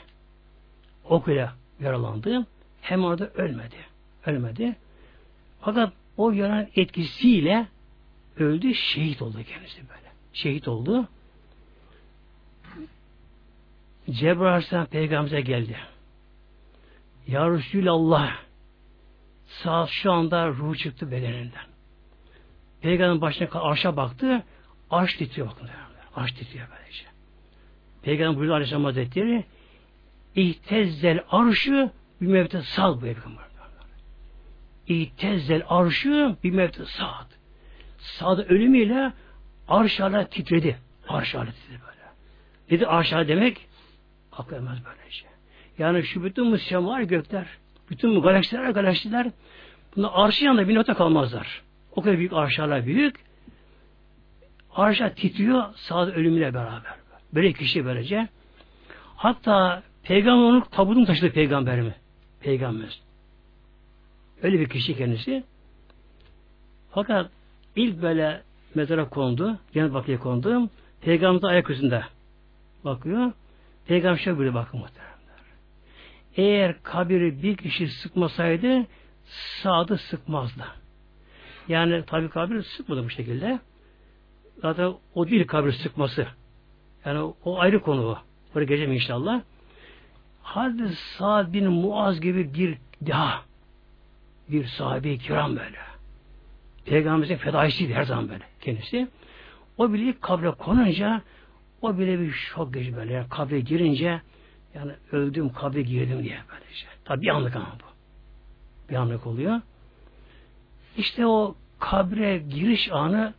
Okuyla yaralandı. Hem orada ölmedi. Ölmedi. Fakat o yaran etkisiyle öldü, şehit oldu kendisi böyle. Şehit oldu. Cebrail Aleyhisselam peygamberimize geldi. Ya Resulallah saat şu anda ruh çıktı bedeninden. Peygamberin başına arşa baktı. Arş titriyor bakın. Arş titriyor böylece. Peygamber buyurdu Aleyhisselam Hazretleri İhtezzel arşı bir mevte sal buyuruyor. İhtezzel arşı bir mevte saat. Sağda ölümüyle arş titredi. Arş titredi böyle. Dedi arş demek Akıl ermez böyle şey. Yani şu bütün bu semalar gökler, bütün bu galaksiler, galaksiler bunlar arşı yanında bir nota kalmazlar. O kadar büyük arşalar büyük. Arşa titriyor sağda ölümüyle beraber. Böyle kişi böylece. Hatta peygamber onun tabutunu taşıdı peygamberimi. Peygamber. Öyle bir kişi kendisi. Fakat ilk böyle mezara kondu, cennet bakıya kondu. Peygamber ayak üstünde bakıyor. Peygamber şöyle böyle bakın muhteremler. Eğer kabiri bir kişi sıkmasaydı sağdı sıkmazdı. Yani tabi kabir sıkmadı bu şekilde. Zaten o değil kabir sıkması. Yani o ayrı konu o. Oraya geleceğim inşallah. Hazreti Sa'd bin Muaz gibi bir daha bir sahabe kiram böyle. Peygamberimizin fedaisiydi her zaman böyle kendisi. O bile kabre konunca o bile bir şok geçti böyle. Yani kabre girince yani öldüm kabre girdim diye böyle şey. Tabi bir anlık ama bu. Bir anlık oluyor. İşte o kabre giriş anı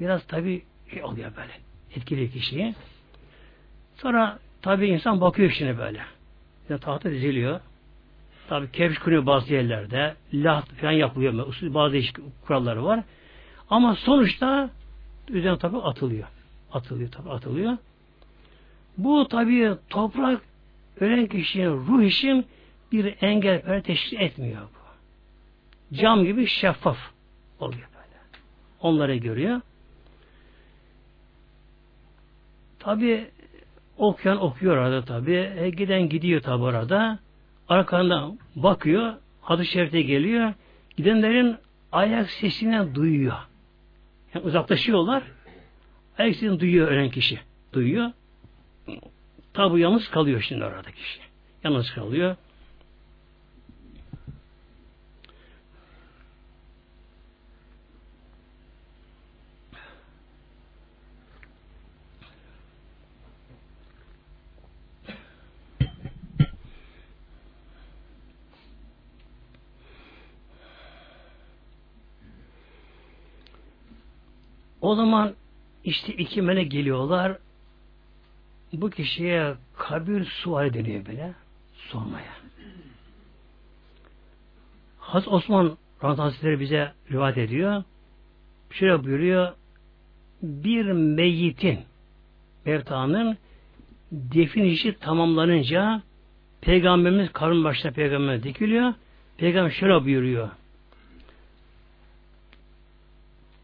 biraz tabi şey oluyor böyle. Etkili kişiyi. Sonra tabi insan bakıyor şimdi böyle. Yani tahta diziliyor. Tabi kevş kuruyor bazı yerlerde. Laht falan yapılıyor. Usul bazı değişik kuralları var. Ama sonuçta üzerine tabi atılıyor. Atılıyor tabi atılıyor. Bu tabi toprak ölen kişinin ruh için bir engel teşkil etmiyor bu. Cam gibi şeffaf oluyor böyle. Onları görüyor. Tabi okuyan okuyor arada tabi. E, giden gidiyor tabi arada. Arkadan bakıyor. Hadis-i Şerif'te geliyor. Gidenlerin ayak sesini duyuyor. Yani uzaklaşıyorlar. Ayak sesini duyuyor ölen kişi. Duyuyor. Tabi yalnız kalıyor şimdi orada kişi. Yalnız kalıyor. O zaman işte iki melek geliyorlar. Bu kişiye kabir suali deniyor böyle. Sormaya. Haz Osman Hazretleri bize rivayet ediyor. Şöyle buyuruyor. Bir meyitin Mevta'nın defin işi tamamlanınca Peygamberimiz karın başına peygamber dikiliyor. Peygamber şöyle buyuruyor.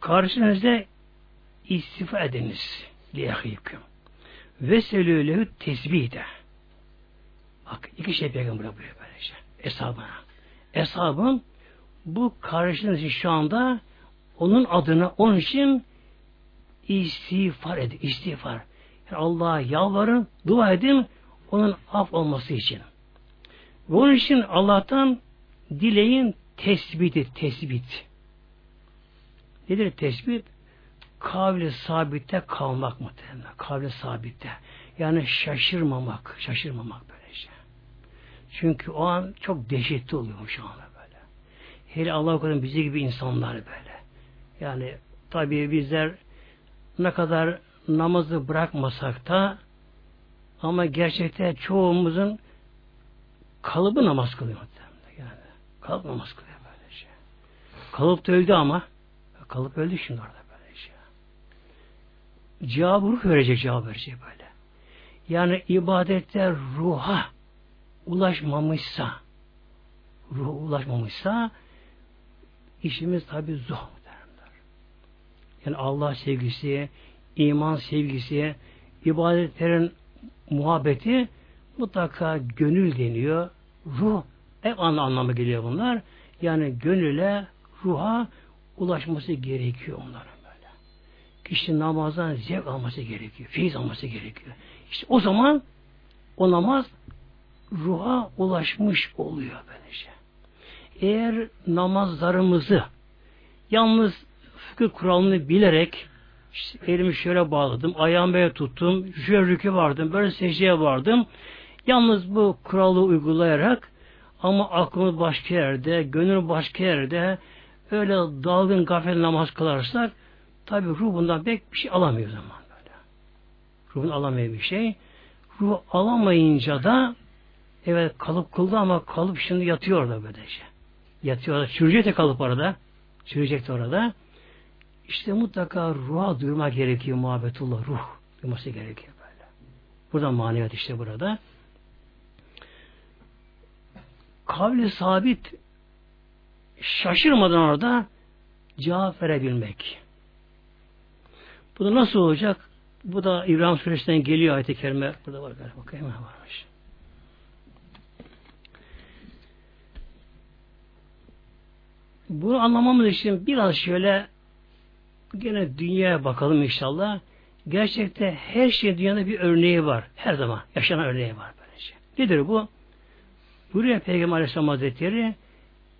Karşınızda istifa ediniz liyahiküm. Ve selûlehu tesbih de. Bak iki şey peygamber buyuruyor böylece. Eshabına. Eshabın bu karşınız şu anda onun adına onun için istiğfar edin. İstiğfar. Yani Allah'a yalvarın, dua edin onun af olması için. Onun için Allah'tan dileyin tesbiti, tesbit. Nedir tesbit? Kavli sabitte kalmak muhtemelen. Kavli sabitte. Yani şaşırmamak. Şaşırmamak böylece. Çünkü o an çok dehşetli oluyor şu anda böyle. Hele Allah korusun bizi gibi insanlar böyle. Yani tabii bizler ne kadar namazı bırakmasak da ama gerçekten çoğumuzun kalıbı namaz kılıyor. Yani kalıp namaz kılıyor böylece. Kalıp da öldü ama kalıp öldü şimdi orada. Cevabı ruh verecek cevap verecek böyle. Yani ibadetler ruha ulaşmamışsa ruha ulaşmamışsa işimiz tabi zor. Yani Allah sevgisi, iman sevgisi, ibadetlerin muhabbeti mutlaka gönül deniyor. Ruh hep anla anlamı geliyor bunlar. Yani gönüle, ruha ulaşması gerekiyor onların kişi namazdan zevk alması gerekiyor. Feyiz alması gerekiyor. İşte o zaman o namaz ruha ulaşmış oluyor böylece. Eğer namazlarımızı yalnız fıkıh kuralını bilerek işte elimi şöyle bağladım, ayağımı böyle tuttum, şöyle rükü vardım, böyle secdeye vardım. Yalnız bu kuralı uygulayarak ama aklımız başka yerde, gönül başka yerde öyle dalgın gafel namaz kılarsak Tabi ruh bundan pek bir şey alamıyor zaman böyle. Ruhun alamıyor bir şey. Ruh alamayınca da evet kalıp kıldı ama kalıp şimdi yatıyor orada böylece. Yatıyor orada. Çürüyecek de kalıp orada. Çürüyecek de orada. İşte mutlaka ruha duymak gerekiyor muhabbetullah. Ruh duyması gerekiyor böyle. Burada maneviyat işte burada. Kavli sabit şaşırmadan orada cevap verebilmek. Bu da nasıl olacak? Bu da İbrahim Suresi'nden geliyor ayet-i kerime. Burada var galiba. Bakayım varmış. Bunu anlamamız için biraz şöyle gene dünyaya bakalım inşallah. Gerçekte her şey dünyada bir örneği var. Her zaman yaşanan örneği var böylece. Nedir bu? Buraya Peygamber Aleyhisselam Hazretleri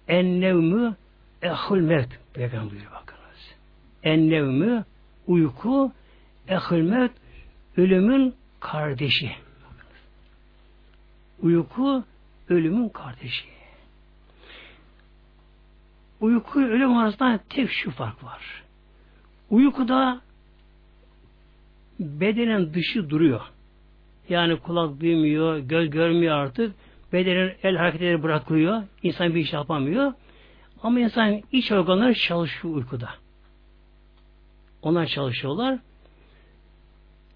ennevmü ehul mevt Peygamber buyuruyor bakınız. Ennevmü uyku ehilmet ölümün kardeşi. Uyku ölümün kardeşi. Uyku ölüm arasında tek şu fark var. Uykuda bedenin dışı duruyor. Yani kulak duymuyor, göz görmüyor artık. Bedenin el hareketleri bırakılıyor. İnsan bir iş yapamıyor. Ama insan iç organları çalışıyor uykuda. Onlar çalışıyorlar.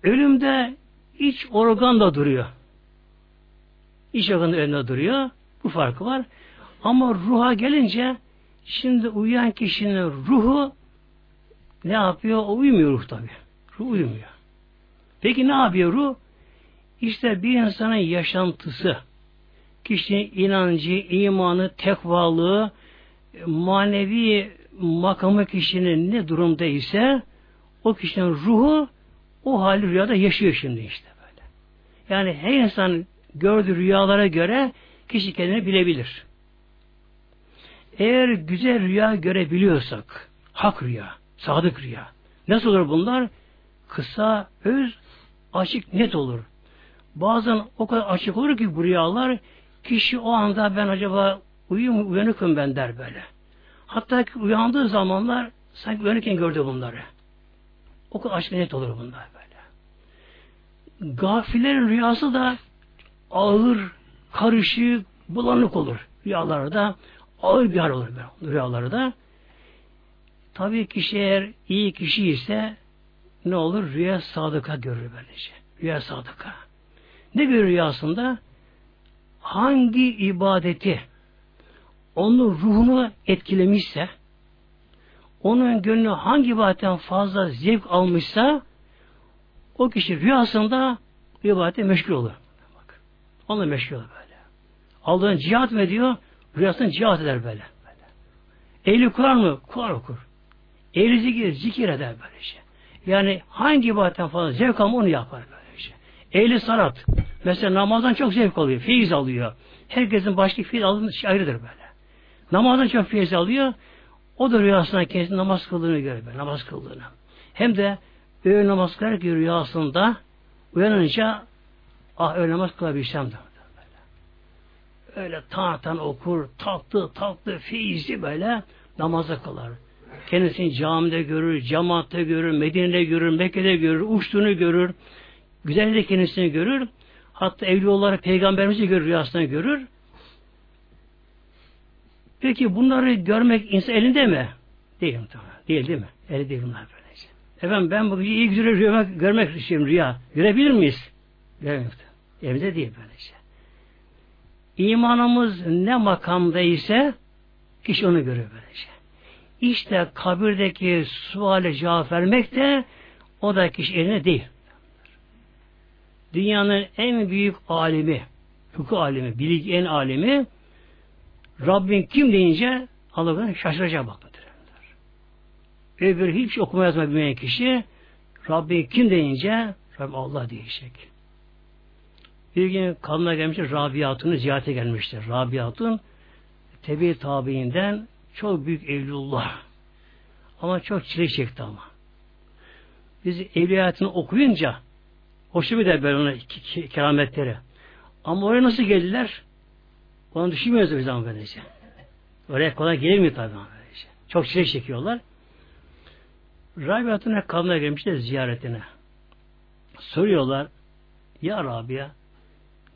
Ölümde iç organ da duruyor. İç organ da önünde duruyor. Bu farkı var. Ama ruha gelince şimdi uyuyan kişinin ruhu ne yapıyor? O uyumuyor ruh tabi. Ruh uyumuyor. Peki ne yapıyor ruh? İşte bir insanın yaşantısı, kişinin inancı, imanı, tekvalığı, manevi makamı kişinin ne durumda ise o kişinin ruhu o hali rüyada yaşıyor şimdi işte böyle. Yani her insan gördüğü rüyalara göre kişi kendini bilebilir. Eğer güzel rüya görebiliyorsak, hak rüya, sadık rüya, nasıl olur bunlar? Kısa, öz, açık, net olur. Bazen o kadar açık olur ki bu rüyalar, kişi o anda ben acaba uyum, uyanıkım ben der böyle. Hatta uyandığı zamanlar sanki uyanıkken gördü bunları. O kadar açık net olur bunlar böyle. Gafillerin rüyası da ağır, karışık, bulanık olur. Rüyalarda ağır bir hal olur rüyaları da. Tabii kişi eğer iyi kişi ise ne olur? Rüya sadıka görür böylece. Rüya sadıka. Ne görür rüyasında? Hangi ibadeti onun ruhunu etkilemişse onun gönlü hangi ibadetten fazla zevk almışsa o kişi rüyasında ibadete meşgul olur. Bak. Onunla meşgul olur böyle. Aldığın cihat mı ediyor? Rüyasında cihat eder böyle. böyle. Ehli Kur'an mı? Kur'an okur. Ehli zikir, zikir eder böyle şey. Yani hangi ibadetten fazla zevk alma onu yapar böyle şey. Ehli salat. Mesela namazdan çok zevk alıyor. Feyiz alıyor. Herkesin başka feyiz aldığı şey ayrıdır böyle. Namazdan çok feyiz alıyor. O da rüyasında kendisi namaz kıldığını görür. Böyle, namaz kıldığını. Hem de öğle namaz kılarken rüyasında uyanınca ah öğle namaz kılabilsem de. Öyle tan tan okur, tatlı tatlı feyizli böyle namaza kılar. Kendisini camide görür, cemaatte görür, Medine'de görür, Mekke'de görür, uçtuğunu görür, güzelliği kendisini görür. Hatta evli olarak peygamberimizi görür, rüyasında görür. Peki bunları görmek insan elinde mi? Değil tamam. Değil değil mi? Eli değil bunlar böylece. Efendim ben bu iyi güzel rüya görmek istiyorum rüya. Görebilir miyiz? Göremiyoruz. Evde değil böylece. İmanımız ne makamda ise kişi onu görüyor böylece. İşte kabirdeki suale cevap vermek de o da kişi eline değil. Dünyanın en büyük alimi, hukuk alimi, bilgi en alimi Rabbin kim deyince Allah'ın şaşıracak bakın. Öbür hiç okuma yazma bilmeyen kişi Rabbin kim deyince Rabbim Allah diyecek. Bir gün kadına gelmiş Rabia Hatun'u ziyarete gelmiştir. Rabia Hatun tebi tabiinden çok büyük evlullah. Ama çok çile çekti ama. Biz evli hayatını okuyunca hoşu bir de böyle ona kerametleri. Ama oraya nasıl geldiler? Onu düşünmüyoruz biz ama böylece. Oraya kolay gelmiyor tabi ama böylece. Çok çile çekiyorlar. Rabiat'ın kabına gelmişler ziyaretine. Soruyorlar Ya Rabia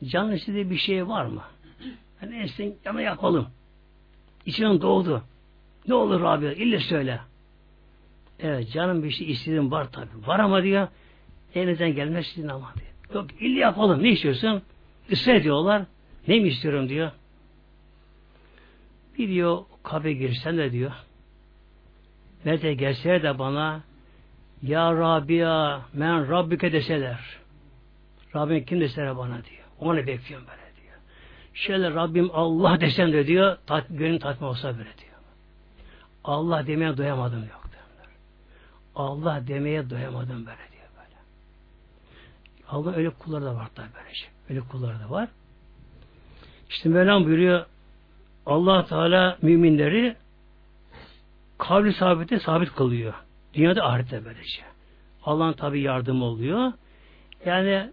canın istediği bir şey var mı? Yani en yana yapalım. İçinden doğdu. Ne olur Rabia? İlle söyle. Evet canım bir şey istediğim var tabi. Var ama diyor elinizden gelmez sizin ama diyor. Yok illa yapalım. Ne istiyorsun? Israr ediyorlar. Ne mi istiyorum diyor. Bir diyor kabe girsen de diyor. Nerede gelseler de bana Ya Rabia men Rabbike deseler. Rabbim kim deseler bana diyor. Onu bekliyorum böyle diyor. Şöyle Rabbim Allah desem de diyor, tat, gönlüm tatmin olsa böyle diyor. Allah demeye doyamadım yok diyorlar. Allah demeye doyamadım böyle diyor böyle. Allah öyle kulları da var tabi böyle şey. Öyle kulları da var. İşte Mevlam buyuruyor allah Teala müminleri kavli sabite sabit kılıyor. Dünyada ahirette böylece. Allah'ın tabi yardımı oluyor. Yani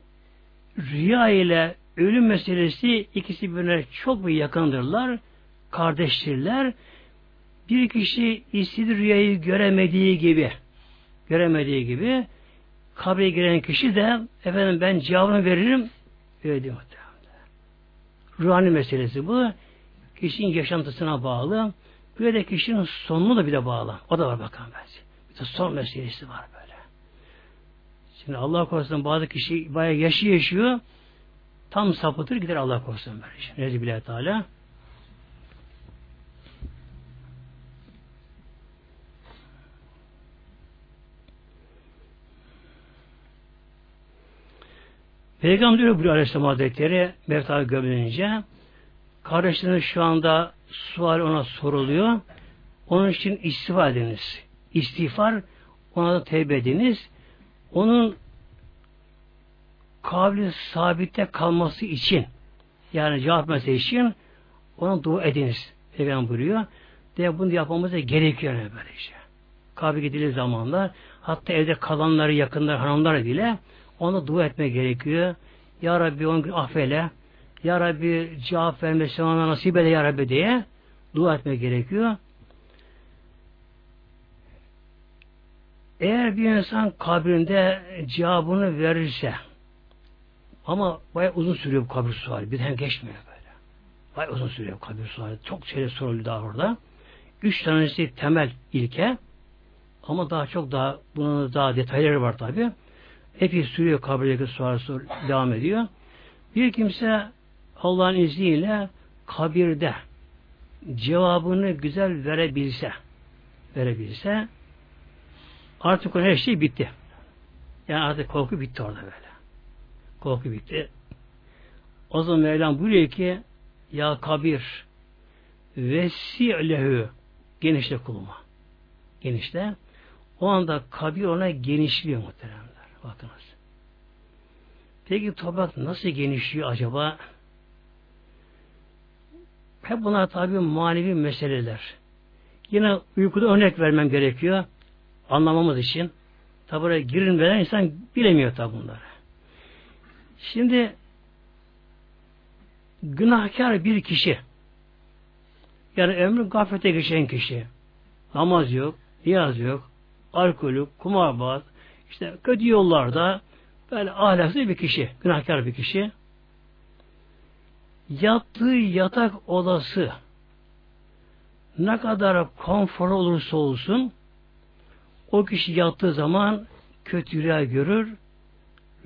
rüya ile ölüm meselesi ikisi birbirine çok bir yakındırlar. Kardeştirler. Bir kişi istediği rüyayı göremediği gibi göremediği gibi kabre giren kişi de efendim ben cevabını veririm öyle diyor. Ruhani meselesi bu. Kişinin yaşantısına bağlı. Böyle de kişinin sonuna da bir de bağlı. O da var bakalım bence. İşte son meselesi var böyle. Şimdi Allah korusun bazı kişi bayağı yaşı yaşıyor tam sapıtır gider Allah korusun böyle. Rezil Teala. Peygamber diyor buyuruyor Aleyhisselam Hazretleri Mevta'ya gömülünce kardeşlerine şu anda sual ona soruluyor. Onun için istiğfar ediniz. İstiğfar ona da tevbe ediniz. Onun kavli sabitte kalması için yani cevap için ona dua ediniz. Peygamber buyuruyor. De bunu yapmamız da gerekiyor yani böylece. Kabri gidildiği zamanlar hatta evde kalanları, yakınlar, hanımlar bile ona dua etmek gerekiyor. Ya Rabbi on gün affeyle. Ya Rabbi cevap vermesi ona nasip eyle Ya Rabbi diye dua etmek gerekiyor. Eğer bir insan kabrinde cevabını verirse ama bayağı uzun sürüyor bu kabir suali. Birden geçmiyor böyle. Bayağı uzun sürüyor kabir suali. Çok şeyler soruldu daha orada. Üç tanesi temel ilke ama daha çok daha bunun daha detayları var tabi. Epey sürüyor kabirdeki sual sor, devam ediyor. Bir kimse Allah'ın izniyle kabirde cevabını güzel verebilse verebilse artık her şey bitti. Yani artık korku bitti orada böyle. Korku bitti. O zaman Mevlam buyuruyor ki ya kabir vesi'lehu genişle kuluma. Genişle. O anda kabir ona genişliyor muhteremler. Bakınız. Peki toprak nasıl genişliyor acaba? Hep bunlar tabi manevi meseleler. Yine uykuda örnek vermem gerekiyor. Anlamamız için. Tabi buraya girilmeden insan bilemiyor tabi bunları. Şimdi günahkar bir kişi yani ömrü gaflete geçen kişi namaz yok, niyaz yok, alkolü, kumarbaz, işte kötü yollarda böyle ahlaksız bir kişi, günahkar bir kişi yattığı yatak odası ne kadar konfor olursa olsun o kişi yattığı zaman kötü rüya görür,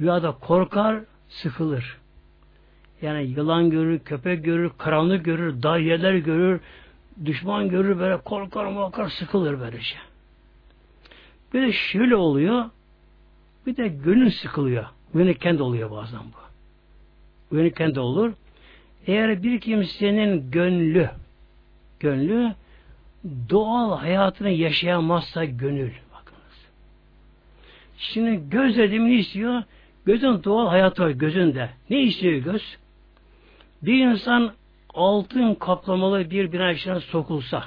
rüyada korkar, sıkılır. Yani yılan görür, köpek görür, karanlık görür, dağ yerler görür, düşman görür, böyle korkar, korkar, sıkılır böylece. Bir de şöyle oluyor, bir de gönül sıkılıyor. Uyanıkken de oluyor bazen bu. Uyanıkken de olur. Eğer bir kimsenin gönlü, gönlü doğal hayatını yaşayamazsa gönül. Bakınız. Şimdi göz dediğim ne istiyor? Gözün doğal hayatı var gözünde. Ne istiyor göz? Bir insan altın kaplamalı bir bina içine sokulsa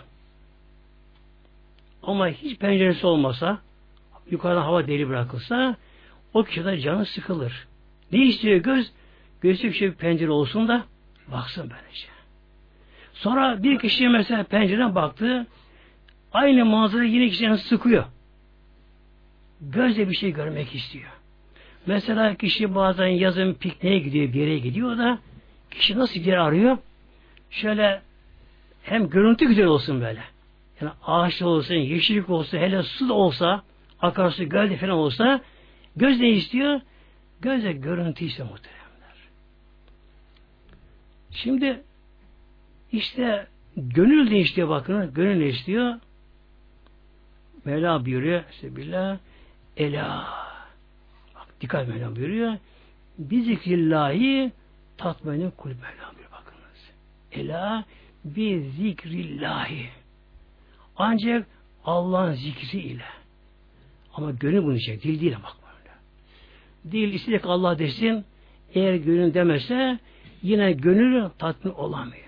ama hiç penceresi olmasa yukarıdan hava deli bırakılsa o kişide canı sıkılır. Ne istiyor göz? Gözü bir şey pencere olsun da baksın böylece. Sonra bir kişi mesela pencereden baktı aynı manzara yine kişinin sıkıyor. Gözle bir şey görmek istiyor. Mesela kişi bazen yazın pikniğe gidiyor, bir yere gidiyor da kişi nasıl bir yer arıyor? Şöyle hem görüntü güzel olsun böyle. Yani ağaç olsun, yeşillik olsun, hele su da olsa, akarsu, gölde falan olsa göz ne istiyor? Gözle görüntü istiyor muhteremler. Şimdi işte gönül istiyor bakın, gönül ne istiyor? Mevla buyuruyor, Sebillah, Ela Dikkat Mevlam buyuruyor. Bi zikrillahi tatmainin kulüp Mevlam buyuruyor bakınız. Ela bi zikrillahi. Ancak Allah'ın zikri ile. Ama gönül bunu diyecek. Dil değil bak böyle. Dil isteyecek Allah desin. Eğer gönül demese yine gönül tatmin olamıyor.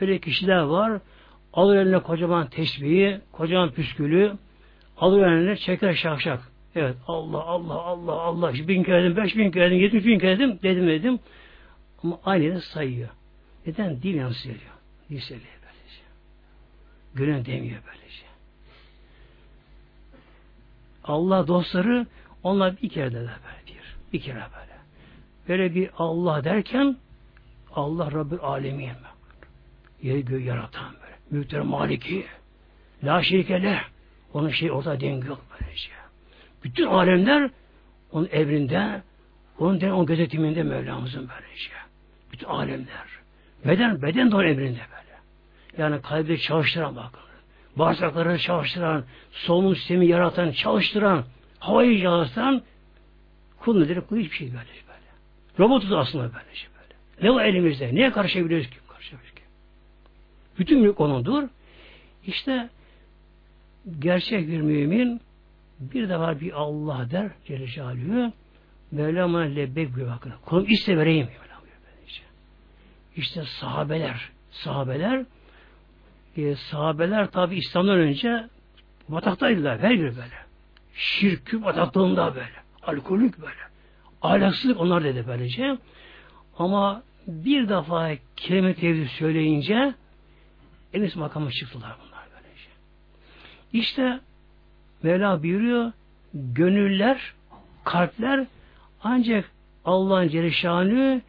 Öyle kişiler var. Alır eline kocaman tesbihi, kocaman püskülü, alır eline çeker şakşak. Evet Allah Allah Allah Allah bin kere dedim, beş bin kere dedim, yetmiş bin kere dedim, dedim dedim. Ama aynı sayıyor. Neden? Dil yansıyor. Dil söylüyor böylece. Gönül demiyor böylece. Allah dostları onlar bir kere de böyle bir. Bir kere böyle. Böyle bir Allah derken Allah Rabbül Alemin. Yeri göğü yaratan böyle. Mülkler maliki. La şerike Onun şey ortada denge yok böylece. Bütün alemler onun evrinde, onun, onun gözetiminde Mevlamızın böylece. Bütün alemler. Beden, beden de onun emrinde böyle. Yani kalbi çalıştıran bakın. Bağırsakları çalıştıran, solunum sistemi yaratan, çalıştıran, havayı çalıştıran kul nedir? Kul hiçbir şey böyle. böyle. Robotuz aslında şey böyle. Ne var elimizde? Niye karışabiliyoruz ki? Karışabiliyoruz ki? Bütün mülk onundur. İşte gerçek bir mümin bir de bir Allah der Celle Celaluhu Mevlam'a lebbek bir bakın. Kulum iste vereyim. İşte sahabeler sahabeler e, sahabeler tabi İslam'dan önce bataktaydılar her biri böyle. Şirkü bataklığında böyle. Alkolük böyle. Ahlaksızlık onlar dedi böylece. Ama bir defa kelime tevhid söyleyince en üst makama çıktılar bunlar böylece. İşte Mevla buyuruyor gönüller, kalpler ancak Allah'ın Celleşanı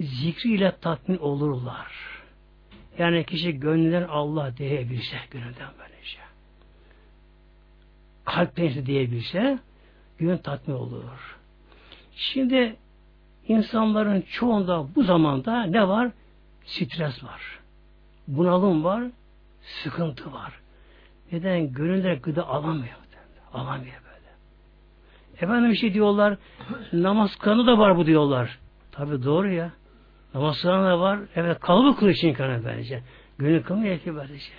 zikriyle tatmin olurlar. Yani kişi gönlünden Allah diyebilse, gönülden böylece. Kalpten diyebilse, gönül tatmin olur. Şimdi insanların çoğunda bu zamanda ne var? Stres var. Bunalım var. Sıkıntı var. Neden? Gönüller gıda alamıyor. Alamıyor böyle. Efendim bir şey diyorlar, namaz kanı da var bu diyorlar. Tabi doğru ya. Namaz kılan da var. Evet kalıbı kılıyor için kanı bence. Gönül kılmıyor ki böylece.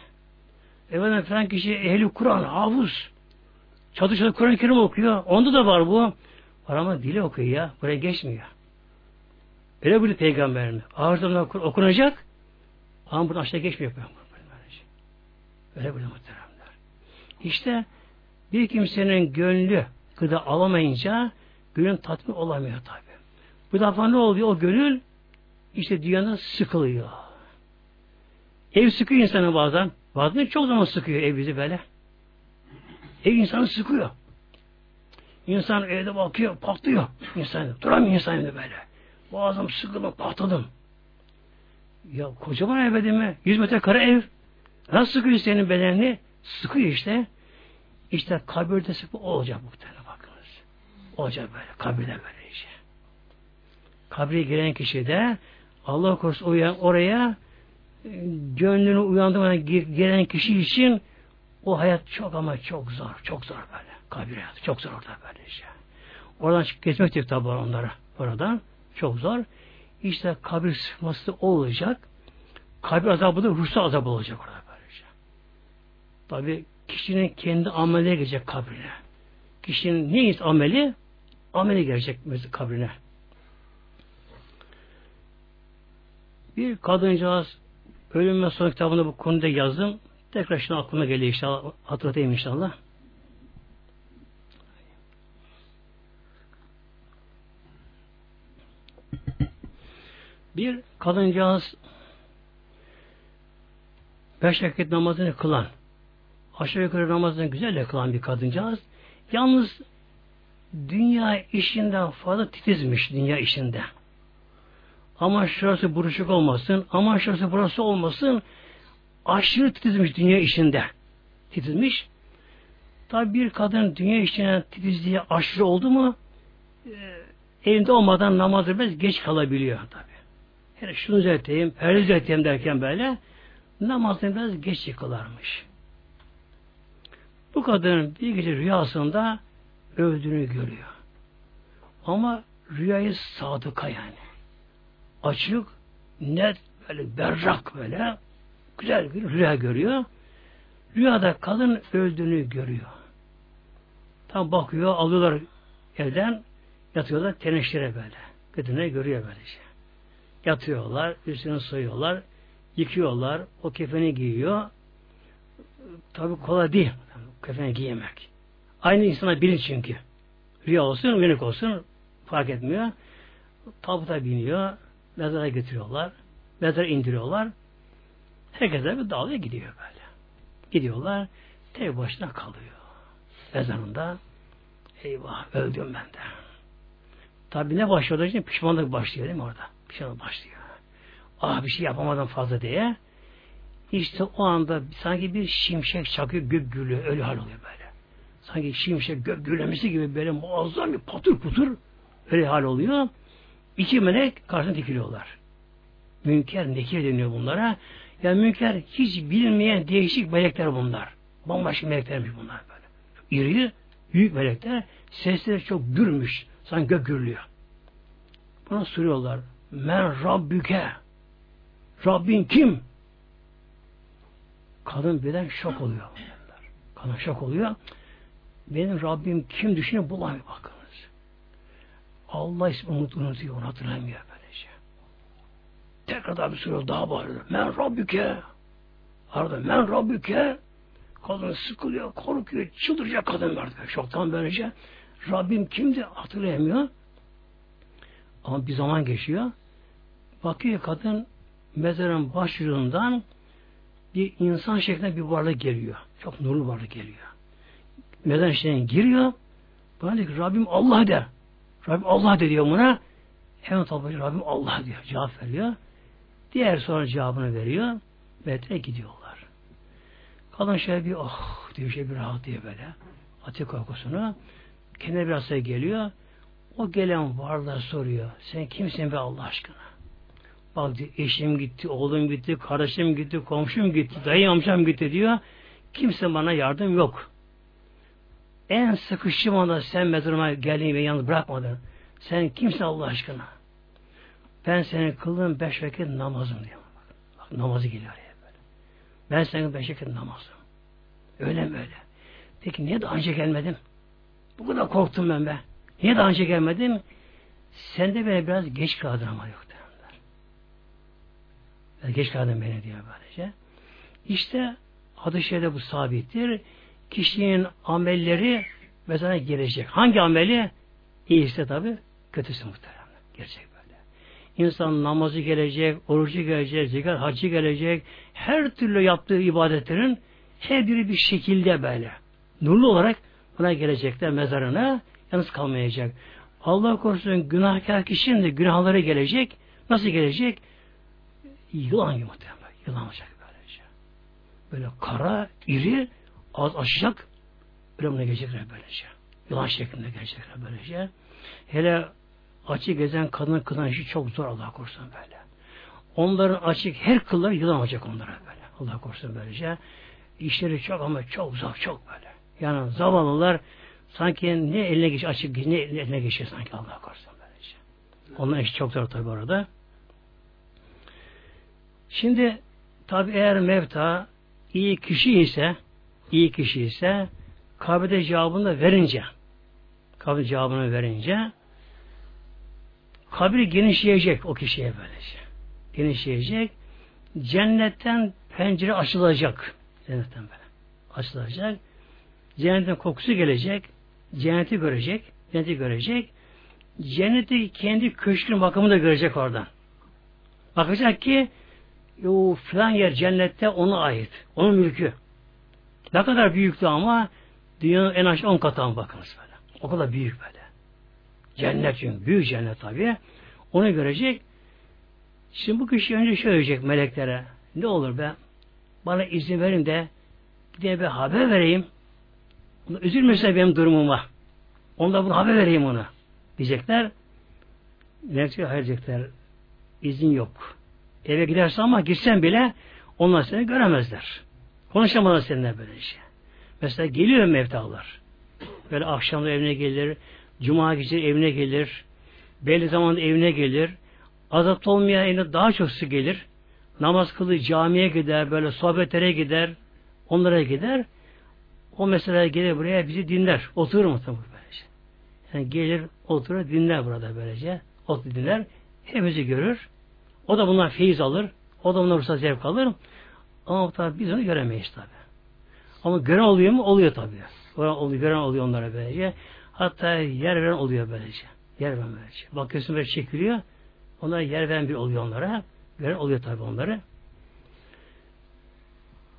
Efendim falan kişi ehli Kur'an, hafız. Çatı çatı Kur'an-ı Kerim okuyor. Onda da var bu. Var ama dili okuyor ya. Buraya geçmiyor. Öyle buyurdu peygamberimiz. Ağızdan okunacak ama buradan aşağı geçmiyor. Öyle buyurdu muhteremler. İşte bir kimsenin gönlü gıda alamayınca gönül tatmin olamıyor tabi. Bu defa ne oluyor? O gönül işte dünyada sıkılıyor. Ev sıkıyor insanı bazen. Bazen çok zaman sıkıyor ev bizi böyle. Ev insanı sıkıyor. İnsan evde bakıyor, patlıyor. İnsan, duramıyor insan böyle. Boğazım sıkıldım, patladım. Ya kocaman ev mi? Yüz metre kare ev. Nasıl sıkıyor senin bedenini? Sıkıyor işte. İşte kabirde sıkı olacak muhtemelen bakınız. Olacak böyle, kabirde böyle işte. Kabre giren kişi de Allah korusun uyan, oraya e, gönlünü uyandırmadan gelen kişi için o hayat çok ama çok zor. Çok zor böyle. Kabir hayatı. Çok zor orada böyle işte. Oradan geçmek tabi onlara. Oradan. Çok zor. İşte kabir sıkması olacak. Kabir azabı da ruhsal azabı olacak orada böyle işte. Tabi kişinin kendi ameline gelecek kabrine. Kişinin neyse ameli ameli gelecek kabrine. Bir kadıncağız ölüm ve son kitabında bu konuda yazdım. Tekrar şimdi aklıma geliyor inşallah. Hatırlatayım inşallah. Bir kadıncağız beş vakit namazını kılan aşağı yukarı namazını güzel kılan bir kadıncağız. Yalnız dünya işinden fazla titizmiş dünya işinde. Ama şurası buruşuk olmasın, ama şurası burası olmasın. Aşırı titizmiş dünya işinde. Titizmiş. Tabi bir kadın dünya işine titizliği aşırı oldu mu e, elinde olmadan namazı biraz geç kalabiliyor tabi. Yani şunu düzelteyim, perde düzelteyim derken böyle namazını biraz geç yıkılarmış. Bu kadının bir gece rüyasında öldüğünü görüyor. Ama rüyayı sadıka yani açık, net, böyle berrak böyle güzel bir rüya görüyor. Rüyada kadın öldüğünü görüyor. Tam bakıyor, alıyorlar evden, yatıyorlar teneşlere böyle. Kadını görüyor böylece. Yatıyorlar, üstünü soyuyorlar, yıkıyorlar, o kefeni giyiyor. Tabi kolay değil kefeni giyemek. Aynı insana bilinç çünkü. Rüya olsun, uyanık olsun fark etmiyor. Tabuta biniyor, mezara götürüyorlar. Mezara indiriyorlar. Herkese bir dağılıyor gidiyor böyle. Gidiyorlar. Tek başına kalıyor. Ezanında eyvah öldüm ben de. Tabi ne başlıyor için pişmanlık başlıyor değil mi orada? Pişmanlık başlıyor. Ah bir şey yapamadım fazla diye. İşte o anda sanki bir şimşek çakıyor gök gülüyor. Öyle hal oluyor böyle. Sanki şimşek gök gürlemesi gibi böyle muazzam bir patır putur öyle hal oluyor. İki melek karşısına dikiliyorlar. Münker, nekir deniyor bunlara. Yani münker hiç bilmeyen değişik melekler bunlar. Bambaşka meleklermiş bunlar böyle. İri, büyük melekler. Sesleri çok gürmüş. Sanki gök gürlüyor. Buna soruyorlar. Men Rabbüke. Rabbin kim? Kadın birden şok oluyor. Kadın şok oluyor. Benim Rabbim kim düşünüyor bulamıyor bakınız. Allah ismi unut, unutuyor, onu hatırlamıyor böylece. Tekrar bir soruyor, daha bağırıyor. Men Rabbüke. Arada men Rabbüke. Kadın sıkılıyor, korkuyor, çıldıracak kadın vardı. Şoktan böylece. Rabbim kimdi hatırlayamıyor. Ama bir zaman geçiyor. Bakıyor kadın mezarın başucundan bir insan şeklinde bir varlık geliyor. Çok nurlu varlık geliyor. Mezarın içine giriyor. Bana diyor ki Rabbim Allah der. Rabbim Allah de diyor buna. Hemen tabi Rabbim Allah diyor. Cevap veriyor. Diğer sonra cevabını veriyor. Ve gidiyorlar. Kadın şöyle bir oh diyor şey bir rahat diye böyle. Atıyor korkusunu. Kendine biraz şey geliyor. O gelen varlığa soruyor. Sen kimsin be Allah aşkına? Bak diyor, eşim gitti, oğlum gitti, kardeşim gitti, komşum gitti, dayı amcam gitti diyor. Kimse bana yardım yok. En sıkıştığım anda sen mezarıma geldin ve yalnız bırakmadın. Sen kimsin Allah aşkına? Ben senin kıldığın beş vakit namazım diyor. Bak, namazı geliyor ya böyle. Ben senin beş vakit namazım. Öyle mi öyle? Peki niye daha önce gelmedin? Bu kadar korktum ben be. Niye daha önce gelmedin? Sen de beni biraz geç kaldın ama yok geç kaldın beni diyor böylece. İşte adı şeyde bu sabittir. Kişinin amelleri mezara gelecek. Hangi ameli? İyisi tabi, kötüsü muhterem. Gelecek böyle. İnsan namazı gelecek, orucu gelecek, zekat, hacı gelecek. Her türlü yaptığı ibadetlerin her biri bir şekilde böyle. Nurlu olarak buna gelecekler mezarına yalnız kalmayacak. Allah korusun günahkar kişinin de günahları gelecek. Nasıl gelecek? Yılan gibi muhtemelen. Yılan olacak böylece. Böyle kara, iri, az aşacak. Öyle buna gelecekler böylece. Yılan şeklinde gelecekler böylece. Hele açık gezen kadın kızan işi çok zor Allah korusun böyle. Onların açık her kılları yılan olacak onlara böyle. Allah korusun böylece. İşleri çok ama çok zor çok böyle. Yani zavallılar sanki ne eline geç açık ne eline geçiyor sanki Allah korusun böylece. Onların işi çok zor tabi orada. Şimdi tabi eğer mevta iyi kişi ise iyi kişi ise kabirde cevabını verince kabir cevabını verince kabir genişleyecek o kişiye böylece. Genişleyecek. Cennetten pencere açılacak. Cennetten böyle. Açılacak. Cennetin kokusu gelecek. Cenneti görecek. Cenneti görecek. Cenneti kendi köşkün bakımını da görecek oradan. Bakacak ki o filan yer cennette ona ait. Onun mülkü. Ne kadar büyüktü ama dünyanın en aşağı on katı bakınız böyle. O kadar büyük böyle. Cennet çünkü. Büyük cennet tabi. Onu görecek. Şimdi bu kişi önce şöyle diyecek meleklere. Ne olur be bana izin verin de diye bir haber vereyim. Üzülmesin benim durumuma. Onda bunu haber vereyim ona. Diyecekler. Melekler hayır diyecekler. İzin yok. Eve gidersen ama gitsen bile onlar seni göremezler. Konuşamazlar seninle böyle şey. Mesela geliyor mevtalar. Böyle akşamda evine gelir, cuma gece evine gelir, belli zamanda evine gelir, azapta olmayan evine daha çok sık gelir, namaz kılı camiye gider, böyle sohbetlere gider, onlara gider. O mesela gelir buraya bizi dinler. Oturur mu tabi böylece. Yani gelir oturur dinler burada böylece. Oturur dinler. Hepimizi görür. O da bundan feyiz alır. O da bundan ruhsat zevk alır. Ama tabi biz onu göremeyiz tabi. Ama gören oluyor mu? Oluyor tabi. Oluyor, gören oluyor onlara böylece. Hatta yer veren oluyor böylece. Yer veren böylece. Bakıyorsun böyle çekiliyor. Onlara yer veren bir oluyor onlara. Gören oluyor tabi onları.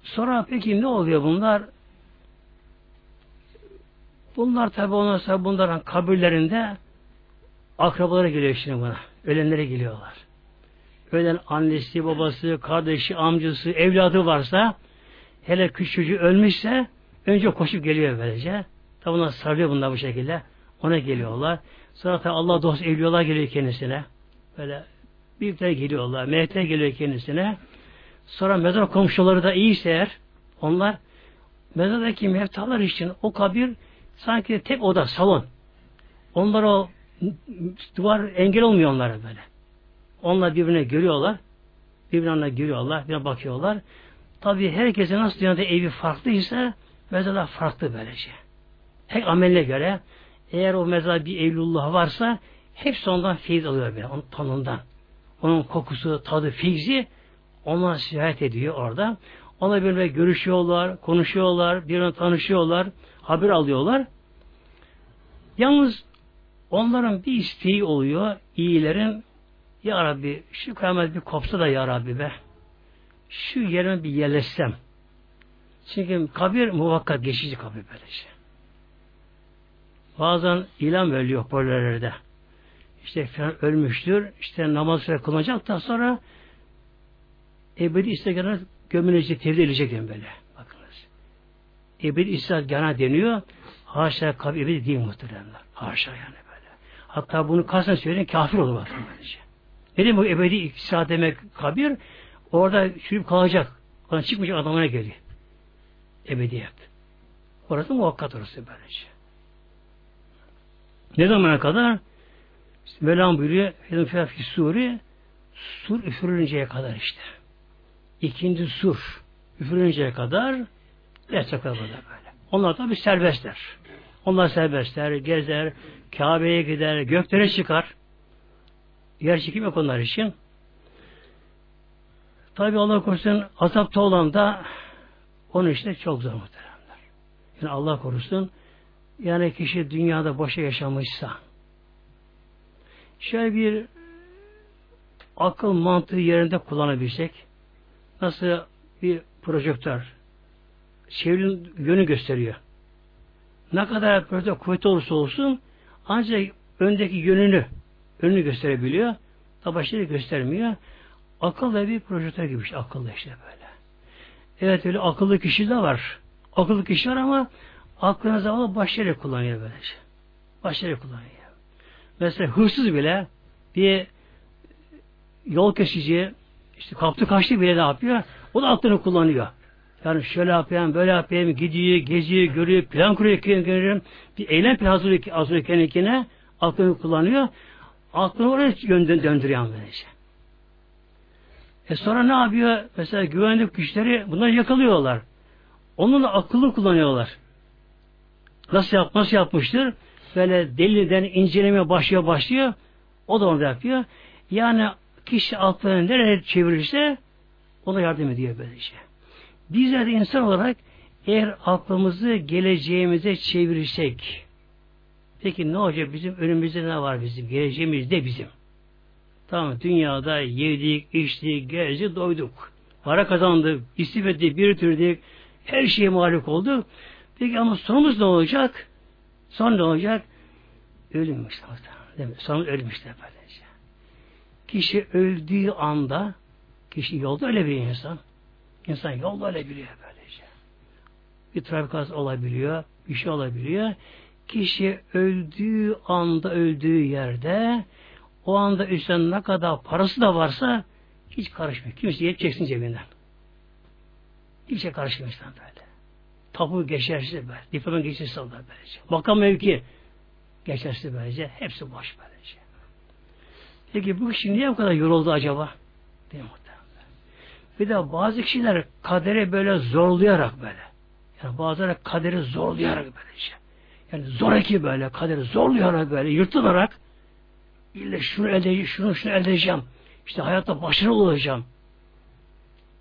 Sonra peki ne oluyor bunlar? Bunlar tabi ondan sonra bunların kabirlerinde akrabaları geliyor şimdi buna. Ölenlere geliyorlar. Ölen annesi, babası, kardeşi, amcası, evladı varsa hele küçücü ölmüşse önce koşup geliyor böylece. Tabi bunlar sarılıyor bunlar bu şekilde. Ona geliyorlar. Sonra da Allah dost evliyorlar geliyor kendisine. Böyle büyükler geliyorlar. Melekler geliyor kendisine. Sonra mezar komşuları da iyiyse eğer onlar mezardaki mevtalar için o kabir sanki tek oda, salon. Onlar o duvar engel olmuyor onlara böyle. Onlar birbirine görüyorlar. Birbirine görüyorlar, birbirine bakıyorlar. Tabi herkesin nasıl dünyada evi farklıysa mezarlar farklı böylece. Tek amelle göre eğer o mezar bir evlullah varsa hepsi ondan feyiz alıyor böyle, onun tonundan. Onun kokusu, tadı, feyzi ona sirayet ediyor orada. Ona birbirine görüşüyorlar, konuşuyorlar, birbirine tanışıyorlar, haber alıyorlar. Yalnız onların bir isteği oluyor, iyilerin Ya Rabbi şu kıyamet bir kopsa da Ya Rabbi be şu yerime bir yerleşsem. Çünkü kabir muvakkat geçici kabir böylece. Bazen ilan veriliyor hoparlörlerde. İşte falan ölmüştür. İşte namaz süre kılınacak da sonra ebedi isteklerine gömülecek, tevdi edilecek diyor böyle. Bakınız. Ebedi isteklerine deniyor. Haşa kabir ebedi değil muhteremler. Haşa yani böyle. Hatta bunu kasten söyleyen kafir olur bakın böylece. Ne demek ebedi istirahat demek kabir? Orada çürüyüp kalacak. Oradan çıkmayacak adamına geliyor. Ebediyet. Orası muhakkak orası böylece. Ne zamana kadar? İşte Mevlam buyuruyor Fethül Suri sur üfürünceye kadar işte. İkinci sur üfürünceye kadar gerçekler burada böyle. Onlar tabi serbestler. Onlar serbestler, gezer, Kabe'ye gider, göklere çıkar. Yer çekim yok için. Tabi Allah korusun azapta olan da onun işte çok zor muhteremler. Yani Allah korusun yani kişi dünyada boşa yaşamışsa şöyle bir akıl mantığı yerinde kullanabilsek nasıl bir projektör çevrenin yönü gösteriyor. Ne kadar projektör kuvvetli olursa olsun ancak öndeki yönünü önünü gösterebiliyor. Tabi göstermiyor. Akıl da bir projektör gibi işte akıllı işte böyle. Evet öyle akıllı kişi de var. Akıllı kişi var ama aklını zamanla başarı kullanıyor böylece. Başarı kullanıyor. Mesela hırsız bile bir yol kesici işte kaptı kaçtı bile ne yapıyor? O da aklını kullanıyor. Yani şöyle yapayım, böyle yapayım, gidiyor, geziyor, görüyor, plan kuruyor, görüyor. Bir eylem planı hazırlıyor, hazırlıyor kendine, aklını kullanıyor. Aklını oraya döndürüyor böylece. E sonra ne yapıyor? Mesela güvenlik güçleri bunları yakalıyorlar. Onunla akıllı kullanıyorlar. Nasıl yap, nasıl yapmıştır? Böyle deliden incelemeye başlıyor başlıyor. O da onu yapıyor. Yani kişi aklını nereye çevirirse ona yardım ediyor böylece. Bizler de insan olarak eğer aklımızı geleceğimize çevirirsek peki ne olacak bizim önümüzde ne var bizim? Geleceğimizde bizim. Tamam dünyada yedik, içtik, gezdik, doyduk. Para kazandık, istifettik, bitirdik, her şeye mağlup olduk. Peki ama sonumuz ne olacak? Son ne olacak? Ölüm işte. Değil mi? Son ölüm işte böylece. Kişi öldüğü anda kişi yolda öyle bir insan. İnsan yolda öyle biliyor böylece. Bir trafik olabiliyor, bir şey olabiliyor. Kişi öldüğü anda öldüğü yerde o anda üstten ne kadar parası da varsa hiç karışmıyor. Kimse yeteceksin cebinden. Hiçbir şey karışmıyor işte böyle. Tapu geçersiz böyle. Diploma geçersiz olur böylece. Makam mevki geçersiz böylece. Hepsi boş böylece. Peki bu kişi niye bu kadar yoruldu acaba? Değil mi? Bir de bazı kişiler kaderi böyle zorlayarak böyle. Yani bazıları kaderi zorlayarak böylece. Yani zoraki böyle kaderi zorlayarak böyle yırtılarak İlle şunu elde şunu şunu elde edeceğim. İşte hayatta başarılı olacağım.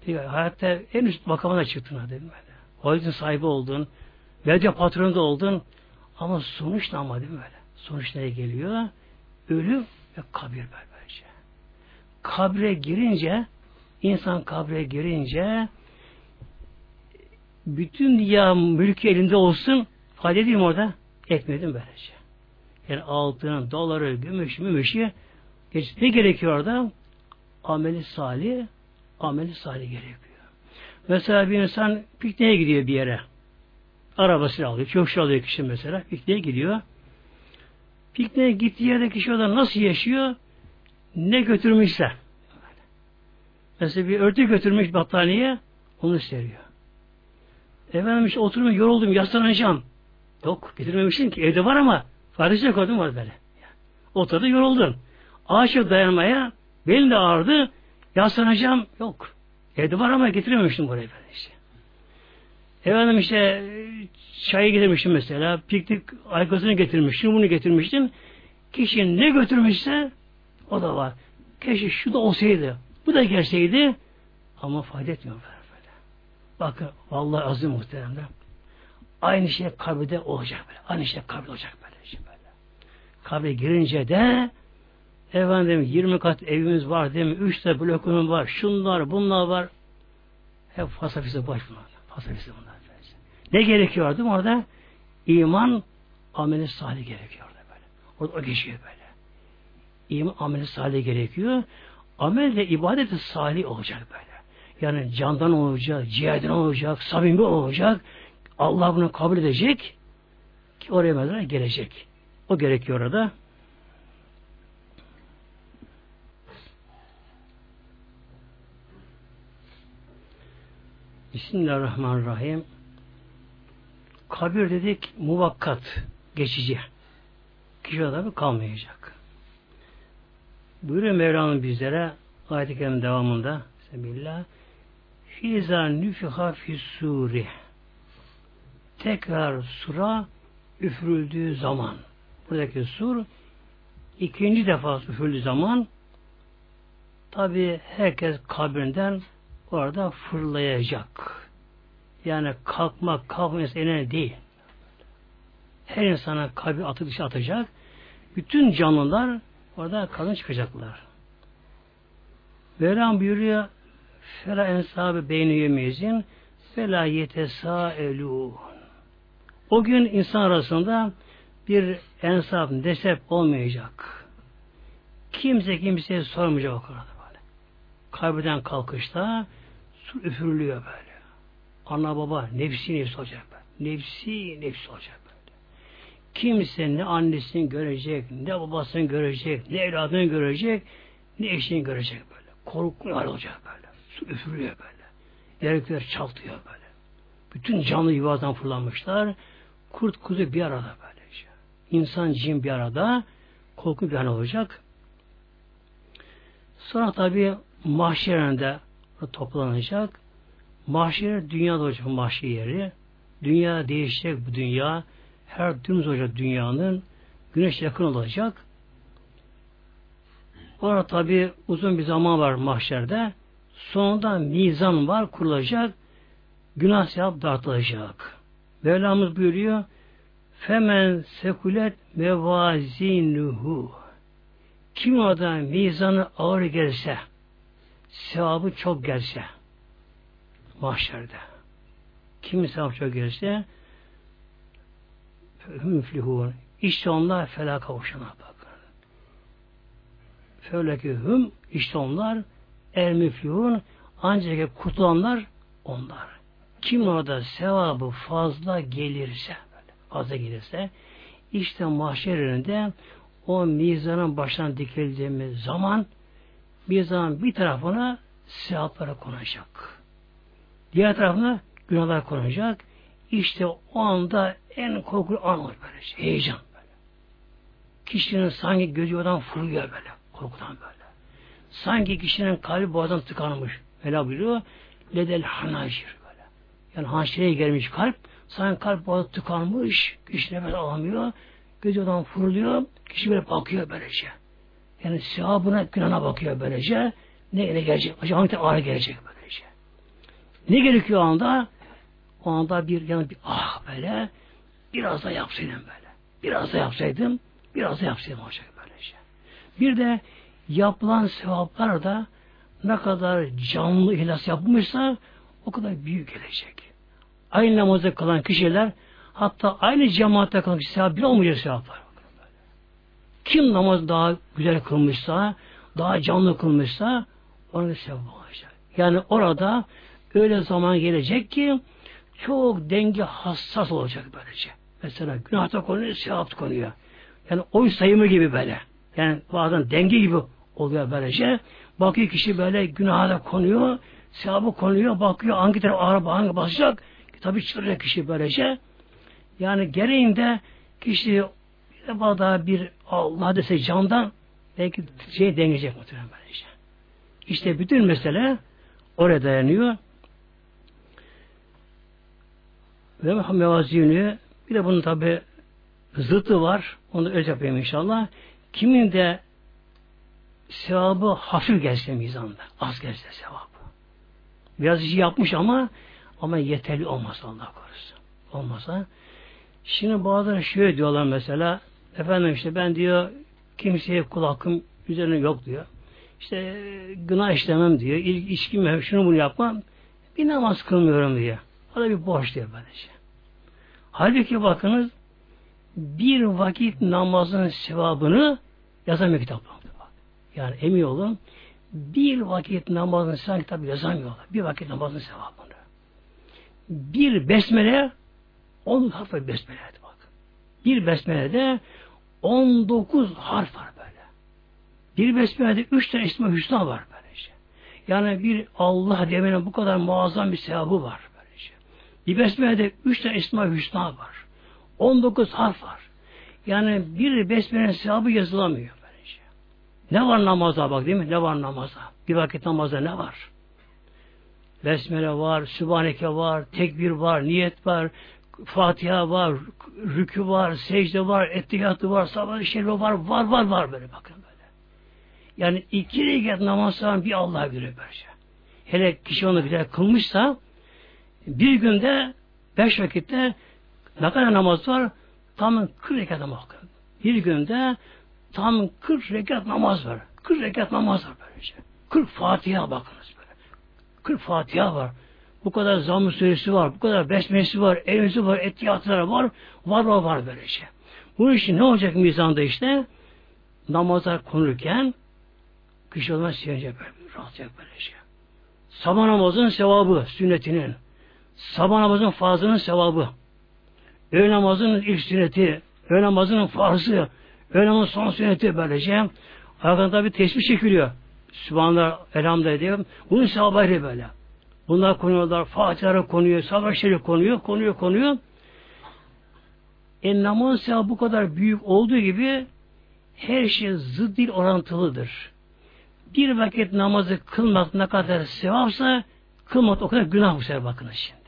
Diyor, hayatta en üst makamına çıktın hadi böyle. Yüzden sahibi oldun. Medya patronu da oldun. Ama sonuç ne ama değil mi böyle? Sonuç neye geliyor? Ölüm ve kabir böylece. Kabre girince insan kabre girince bütün ya mülkü elinde olsun fayda edeyim orada? Etmedim böylece. Yani altın, doları, gümüş, mümüşü ne gerekiyor orada? ameli salih, ameli salih gerekiyor. Mesela bir insan pikniğe gidiyor bir yere. Arabasını alıyor, çöpçü alıyor kişi mesela. Pikniğe gidiyor. Pikniğe gittiği yerde kişi orada nasıl yaşıyor? Ne götürmüşse. Mesela bir örtü götürmüş battaniye, onu seriyor. Efendim işte oturma yoruldum, yaslanacağım. Yok, getirmemişsin ki. Evde var ama Farisi koydum var böyle. Oturdu yoruldun. Ağaçı dayanmaya belin de ağrıdı. Yaslanacağım. Yok. Evde var ama getirememiştim buraya ben işte. Efendim işte çayı getirmiştim mesela. Piknik aykasını getirmiştim. Bunu getirmiştim. Kişi ne götürmüşse o da var. Keşke şu da olsaydı. Bu da gelseydi ama fayda etmiyor böyle. Bakın vallahi azim muhteremler. Aynı şey kabirde olacak böyle. Aynı şey kabirde olacak böyle. Şey böyle. Kabre girince de efendim 20 kat evimiz var değil mi? 3 tane blokumuz var. Şunlar bunlar var. Hep fasafisi boş bunlar. Fasafisi bunlar. Ne gerekiyor değil mi orada? İman ameli salih gerekiyor orada böyle. Orada o geçiyor böyle. İman ameli salih gerekiyor. Amel de ibadeti salih olacak böyle. Yani candan olacak, ciğerden olacak, samimi olacak. Allah bunu kabul edecek ki oraya mezara gelecek. O gerekiyor orada. Bismillahirrahmanirrahim. Kabir dedik muvakkat, geçici. Kişi adamı kalmayacak. Buyuruyor Mevla'nın bizlere ayet-i kerim devamında Bismillah Fiza nüfiha fissuri tekrar sura üfürüldüğü zaman buradaki sur ikinci defa üfürüldüğü zaman tabi herkes kabrinden orada fırlayacak. Yani kalkmak, kalkmak önemli değil. Her insana atıp dışı atacak. Bütün canlılar orada kalın çıkacaklar. Mevlam buyuruyor Fela ensabı beyni yemezin fela yetesaelûn o gün insan arasında bir ensaf, nesep olmayacak. Kimse kimseye sormayacak o kadar böyle. Kaybeden kalkışta su üfürülüyor böyle. Ana baba nefsi nefsi olacak böyle. Nefsi nefsi olacak böyle. Kimse ne annesini görecek, ne babasını görecek, ne evladını görecek, ne eşini görecek böyle. Korku olacak böyle. Su üfürüyor böyle. Yerlikler çaltıyor böyle. Bütün canlı yuvadan fırlanmışlar. Kurt kuzu bir arada böylece. İnsan cin bir arada korku bir an olacak. Sonra tabi mahşerinde toplanacak. Mahşer dünyada olacak mahşer yeri. Dünya değişecek bu dünya. Her dümdüz olacak dünyanın. Güneş yakın olacak. Orada tabi uzun bir zaman var mahşerde. Sonunda mizan var kurulacak. Günah sevap dağıtılacak. Mevlamız buyuruyor Femen sekulet mevazinuhu Kim orada mizanı ağır gelse sevabı çok gelse mahşerde kim sevabı çok gelse müflihun işte onlar felak kavuşana bakın. Feuleki hüm işte onlar el müflihun ancak kurtulanlar onlar. Kim orada sevabı fazla gelirse fazla gelirse işte mahşer önünde o mizanın başına dikildiğimiz zaman mizanın bir tarafına sevaplara konacak. Diğer tarafına günahlar konacak. İşte o anda en korkulu an olur böyle. Şey, heyecan böyle. Kişinin sanki gözü oradan fırlıyor böyle. Korkudan böyle. Sanki kişinin kalbi boğazdan tıkanmış. Öyle buyuruyor. Ledel hanajir. Yani hanşireye gelmiş kalp. Sanki kalp boğazı tıkanmış. Kişi nefes alamıyor. Gözü odan fırlıyor. Kişi böyle bakıyor böylece. Yani sevabına, günahına bakıyor böylece. Ne ne gelecek? Acaba hangi ağrı gelecek böylece? Ne gerekiyor o anda? O anda bir yani bir ah böyle biraz da yapsaydım böyle. Biraz da yapsaydım, biraz da yapsaydım olacak böylece. Bir de yapılan sevaplar da ne kadar canlı ihlas yapmışsa o kadar büyük gelecek. Aynı namazda kalan kişiler hatta aynı cemaatte kalan kişi sevap bir olmayacak sevaplar. Kim namaz daha güzel kılmışsa, daha canlı kılmışsa Onun sevabı olacak. Yani orada öyle zaman gelecek ki çok denge hassas olacak böylece. Mesela günahta konuyor, sevap konuyor. Yani oy sayımı gibi böyle. Yani bazen denge gibi oluyor böylece. Bakıyor kişi böyle günaha da konuyor, sevabı konuyor, bakıyor hangi taraf ağır hangi basacak. Tabi çıkaracak kişi böylece. Yani gereğinde kişi daha bir Allah dese candan belki şey dengecek muhtemelen böylece. İşte bütün mesele oraya dayanıyor. Ve mevazini bir de bunun tabi zıttı var. Onu öz yapayım inşallah. Kimin de sevabı hafif gelse mizanda. Az gelse sevabı. Biraz işi yapmış ama ama yeterli olmasa Allah korusun. Olmasa. Şimdi bazıları şöyle diyorlar mesela efendim işte ben diyor kimseye kul hakkım üzerine yok diyor. İşte günah işlemem diyor. İçkim şunu bunu yapmam. Bir namaz kılmıyorum diyor. O da bir borç diyor böylece. Halbuki bakınız bir vakit namazın sevabını yazamıyor kitaplarda. Yani emin olun bir vakit namazın sevabını kitabı yazamıyorlar. Bir vakit namazın sevabını. Bir besmele on harf var besmelede bak. Bir besmelede on dokuz harf var böyle. Bir besmelede üç tane ismi hüsna var böylece. Yani bir Allah demenin bu kadar muazzam bir sevabı var böylece. Bir besmelede üç tane ismi hüsna var. On dokuz harf var. Yani bir besmelenin sevabı yazılamıyor. Böylece. Ne var namaza bak değil mi? Ne var namaza? Bir vakit namaza ne var? Besmele var, Sübhaneke var, tekbir var, niyet var, Fatiha var, rükü var, secde var, ettiyatı var, sabah şerifi var, var var var böyle bakın böyle. Yani iki rekat namaz bir Allah göre böylece. Hele kişi onu bile kılmışsa bir günde beş vakitte ne kadar namaz var? Tam 40 rekat namaz var. Bir günde tam 40 rekat namaz var. 40 rekat namaz var böylece. 40 Fatiha böyle. 40 Fatiha var. Bu kadar zamm suresi var, bu kadar besmesi var, evzi var, etiyatları var, var var var böylece. Bu için ne olacak mizanda işte? Namaza konurken kişi olma sevinecek böyle, rahatlayacak böylece. Sabah namazın sevabı, sünnetinin. Sabah namazın fazlının sevabı. Öğle namazının ilk sünneti, öğle namazının farzı, öğle namazının son sünneti böylece. Arkadan bir tesbih çekiliyor. Sübhanallah, elhamdülillah diyor. Bunun sevabı ayrı böyle. Bunlar konuyorlar, Fatiha'ya konuyor, şerif konuyor, konuyor, konuyor. E namaz sevabı bu kadar büyük olduğu gibi her şey zıt değil orantılıdır. Bir vakit namazı kılmak ne kadar sevapsa kılmak o kadar günah bu sefer bakınız şimdi.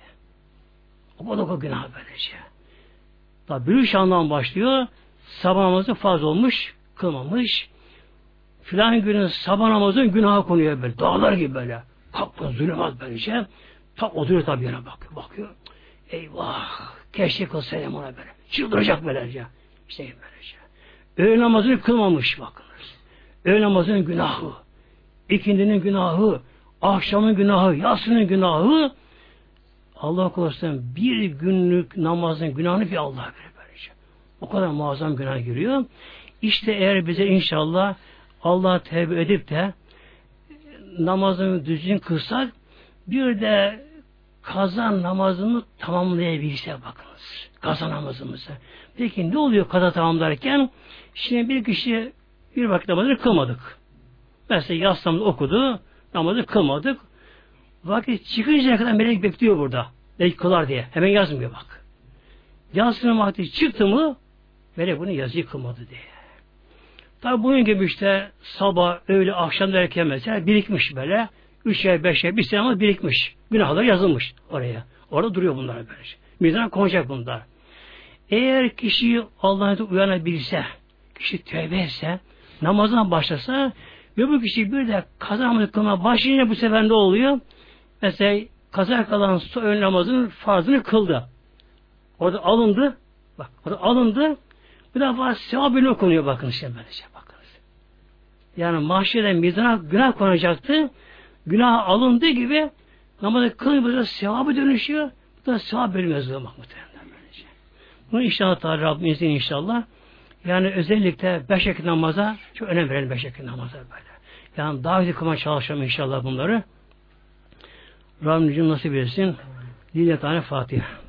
O kadar o günah böylece. Tabi bir şandan başlıyor. Sabah namazı fazla olmuş, kılmamış. Filan günün sabah namazın günahı konuyor böyle. Dağlar gibi böyle. Kapı zulümat böylece. Tak oturuyor tabi yana bakıyor. Bakıyor. Eyvah. Keşke kılsaydım ona böyle. Çıldıracak böylece. İşte böylece. Öğle namazını kılmamış bakınız. Öğle namazının günahı. ikindinin günahı. Akşamın günahı. Yatsının günahı. Allah korusun bir günlük namazın günahını bir Allah verir böylece. O kadar muazzam günah giriyor. İşte eğer bize inşallah Allah tevbe edip de namazını düzgün kılsak bir de kaza namazını tamamlayabilse bakınız. Kaza namazımızı. Peki ne oluyor kaza tamamlarken? Şimdi bir kişi bir vakit namazını kılmadık. Mesela yaslamını okudu, namazı kılmadık. Vakit çıkıncaya kadar melek bekliyor burada. Melek kılar diye. Hemen yazmıyor bak. Yansının vakti çıktı mı melek bunu yazıyı kılmadı diye. Tabi bunun gibi işte sabah, öğle, akşam derken mesela birikmiş böyle. Üç ay, beş ay, bir sene ama birikmiş. Günahlar yazılmış oraya. Orada duruyor bunlar böyle. Mizana konacak bunlar. Eğer kişi Allah'a uyanabilse, kişi tövbe etse, namazına başlasa ve bu kişi bir de kaza namazı kılmaya başlayınca bu sefer ne oluyor? Mesela kaza kalan öğle namazının farzını kıldı. Orada alındı. Bak orada alındı. Bir defa sevabını okunuyor bakın işte böylece bakınız. Yani mahşerde mizana günah konacaktı. Günah alındığı gibi namazı kılınca sevabı dönüşüyor. Bu da sevap bölüm yazılıyor muhtemelen böylece. Bunu inşallah Teala Rabbim inşallah. Yani özellikle beş vakit namaza çok önem verelim beş vakit namaza böyle. Yani daha güzel kılmaya çalışalım inşallah bunları. Rabbim nasip etsin. Dinle tane Fatiha.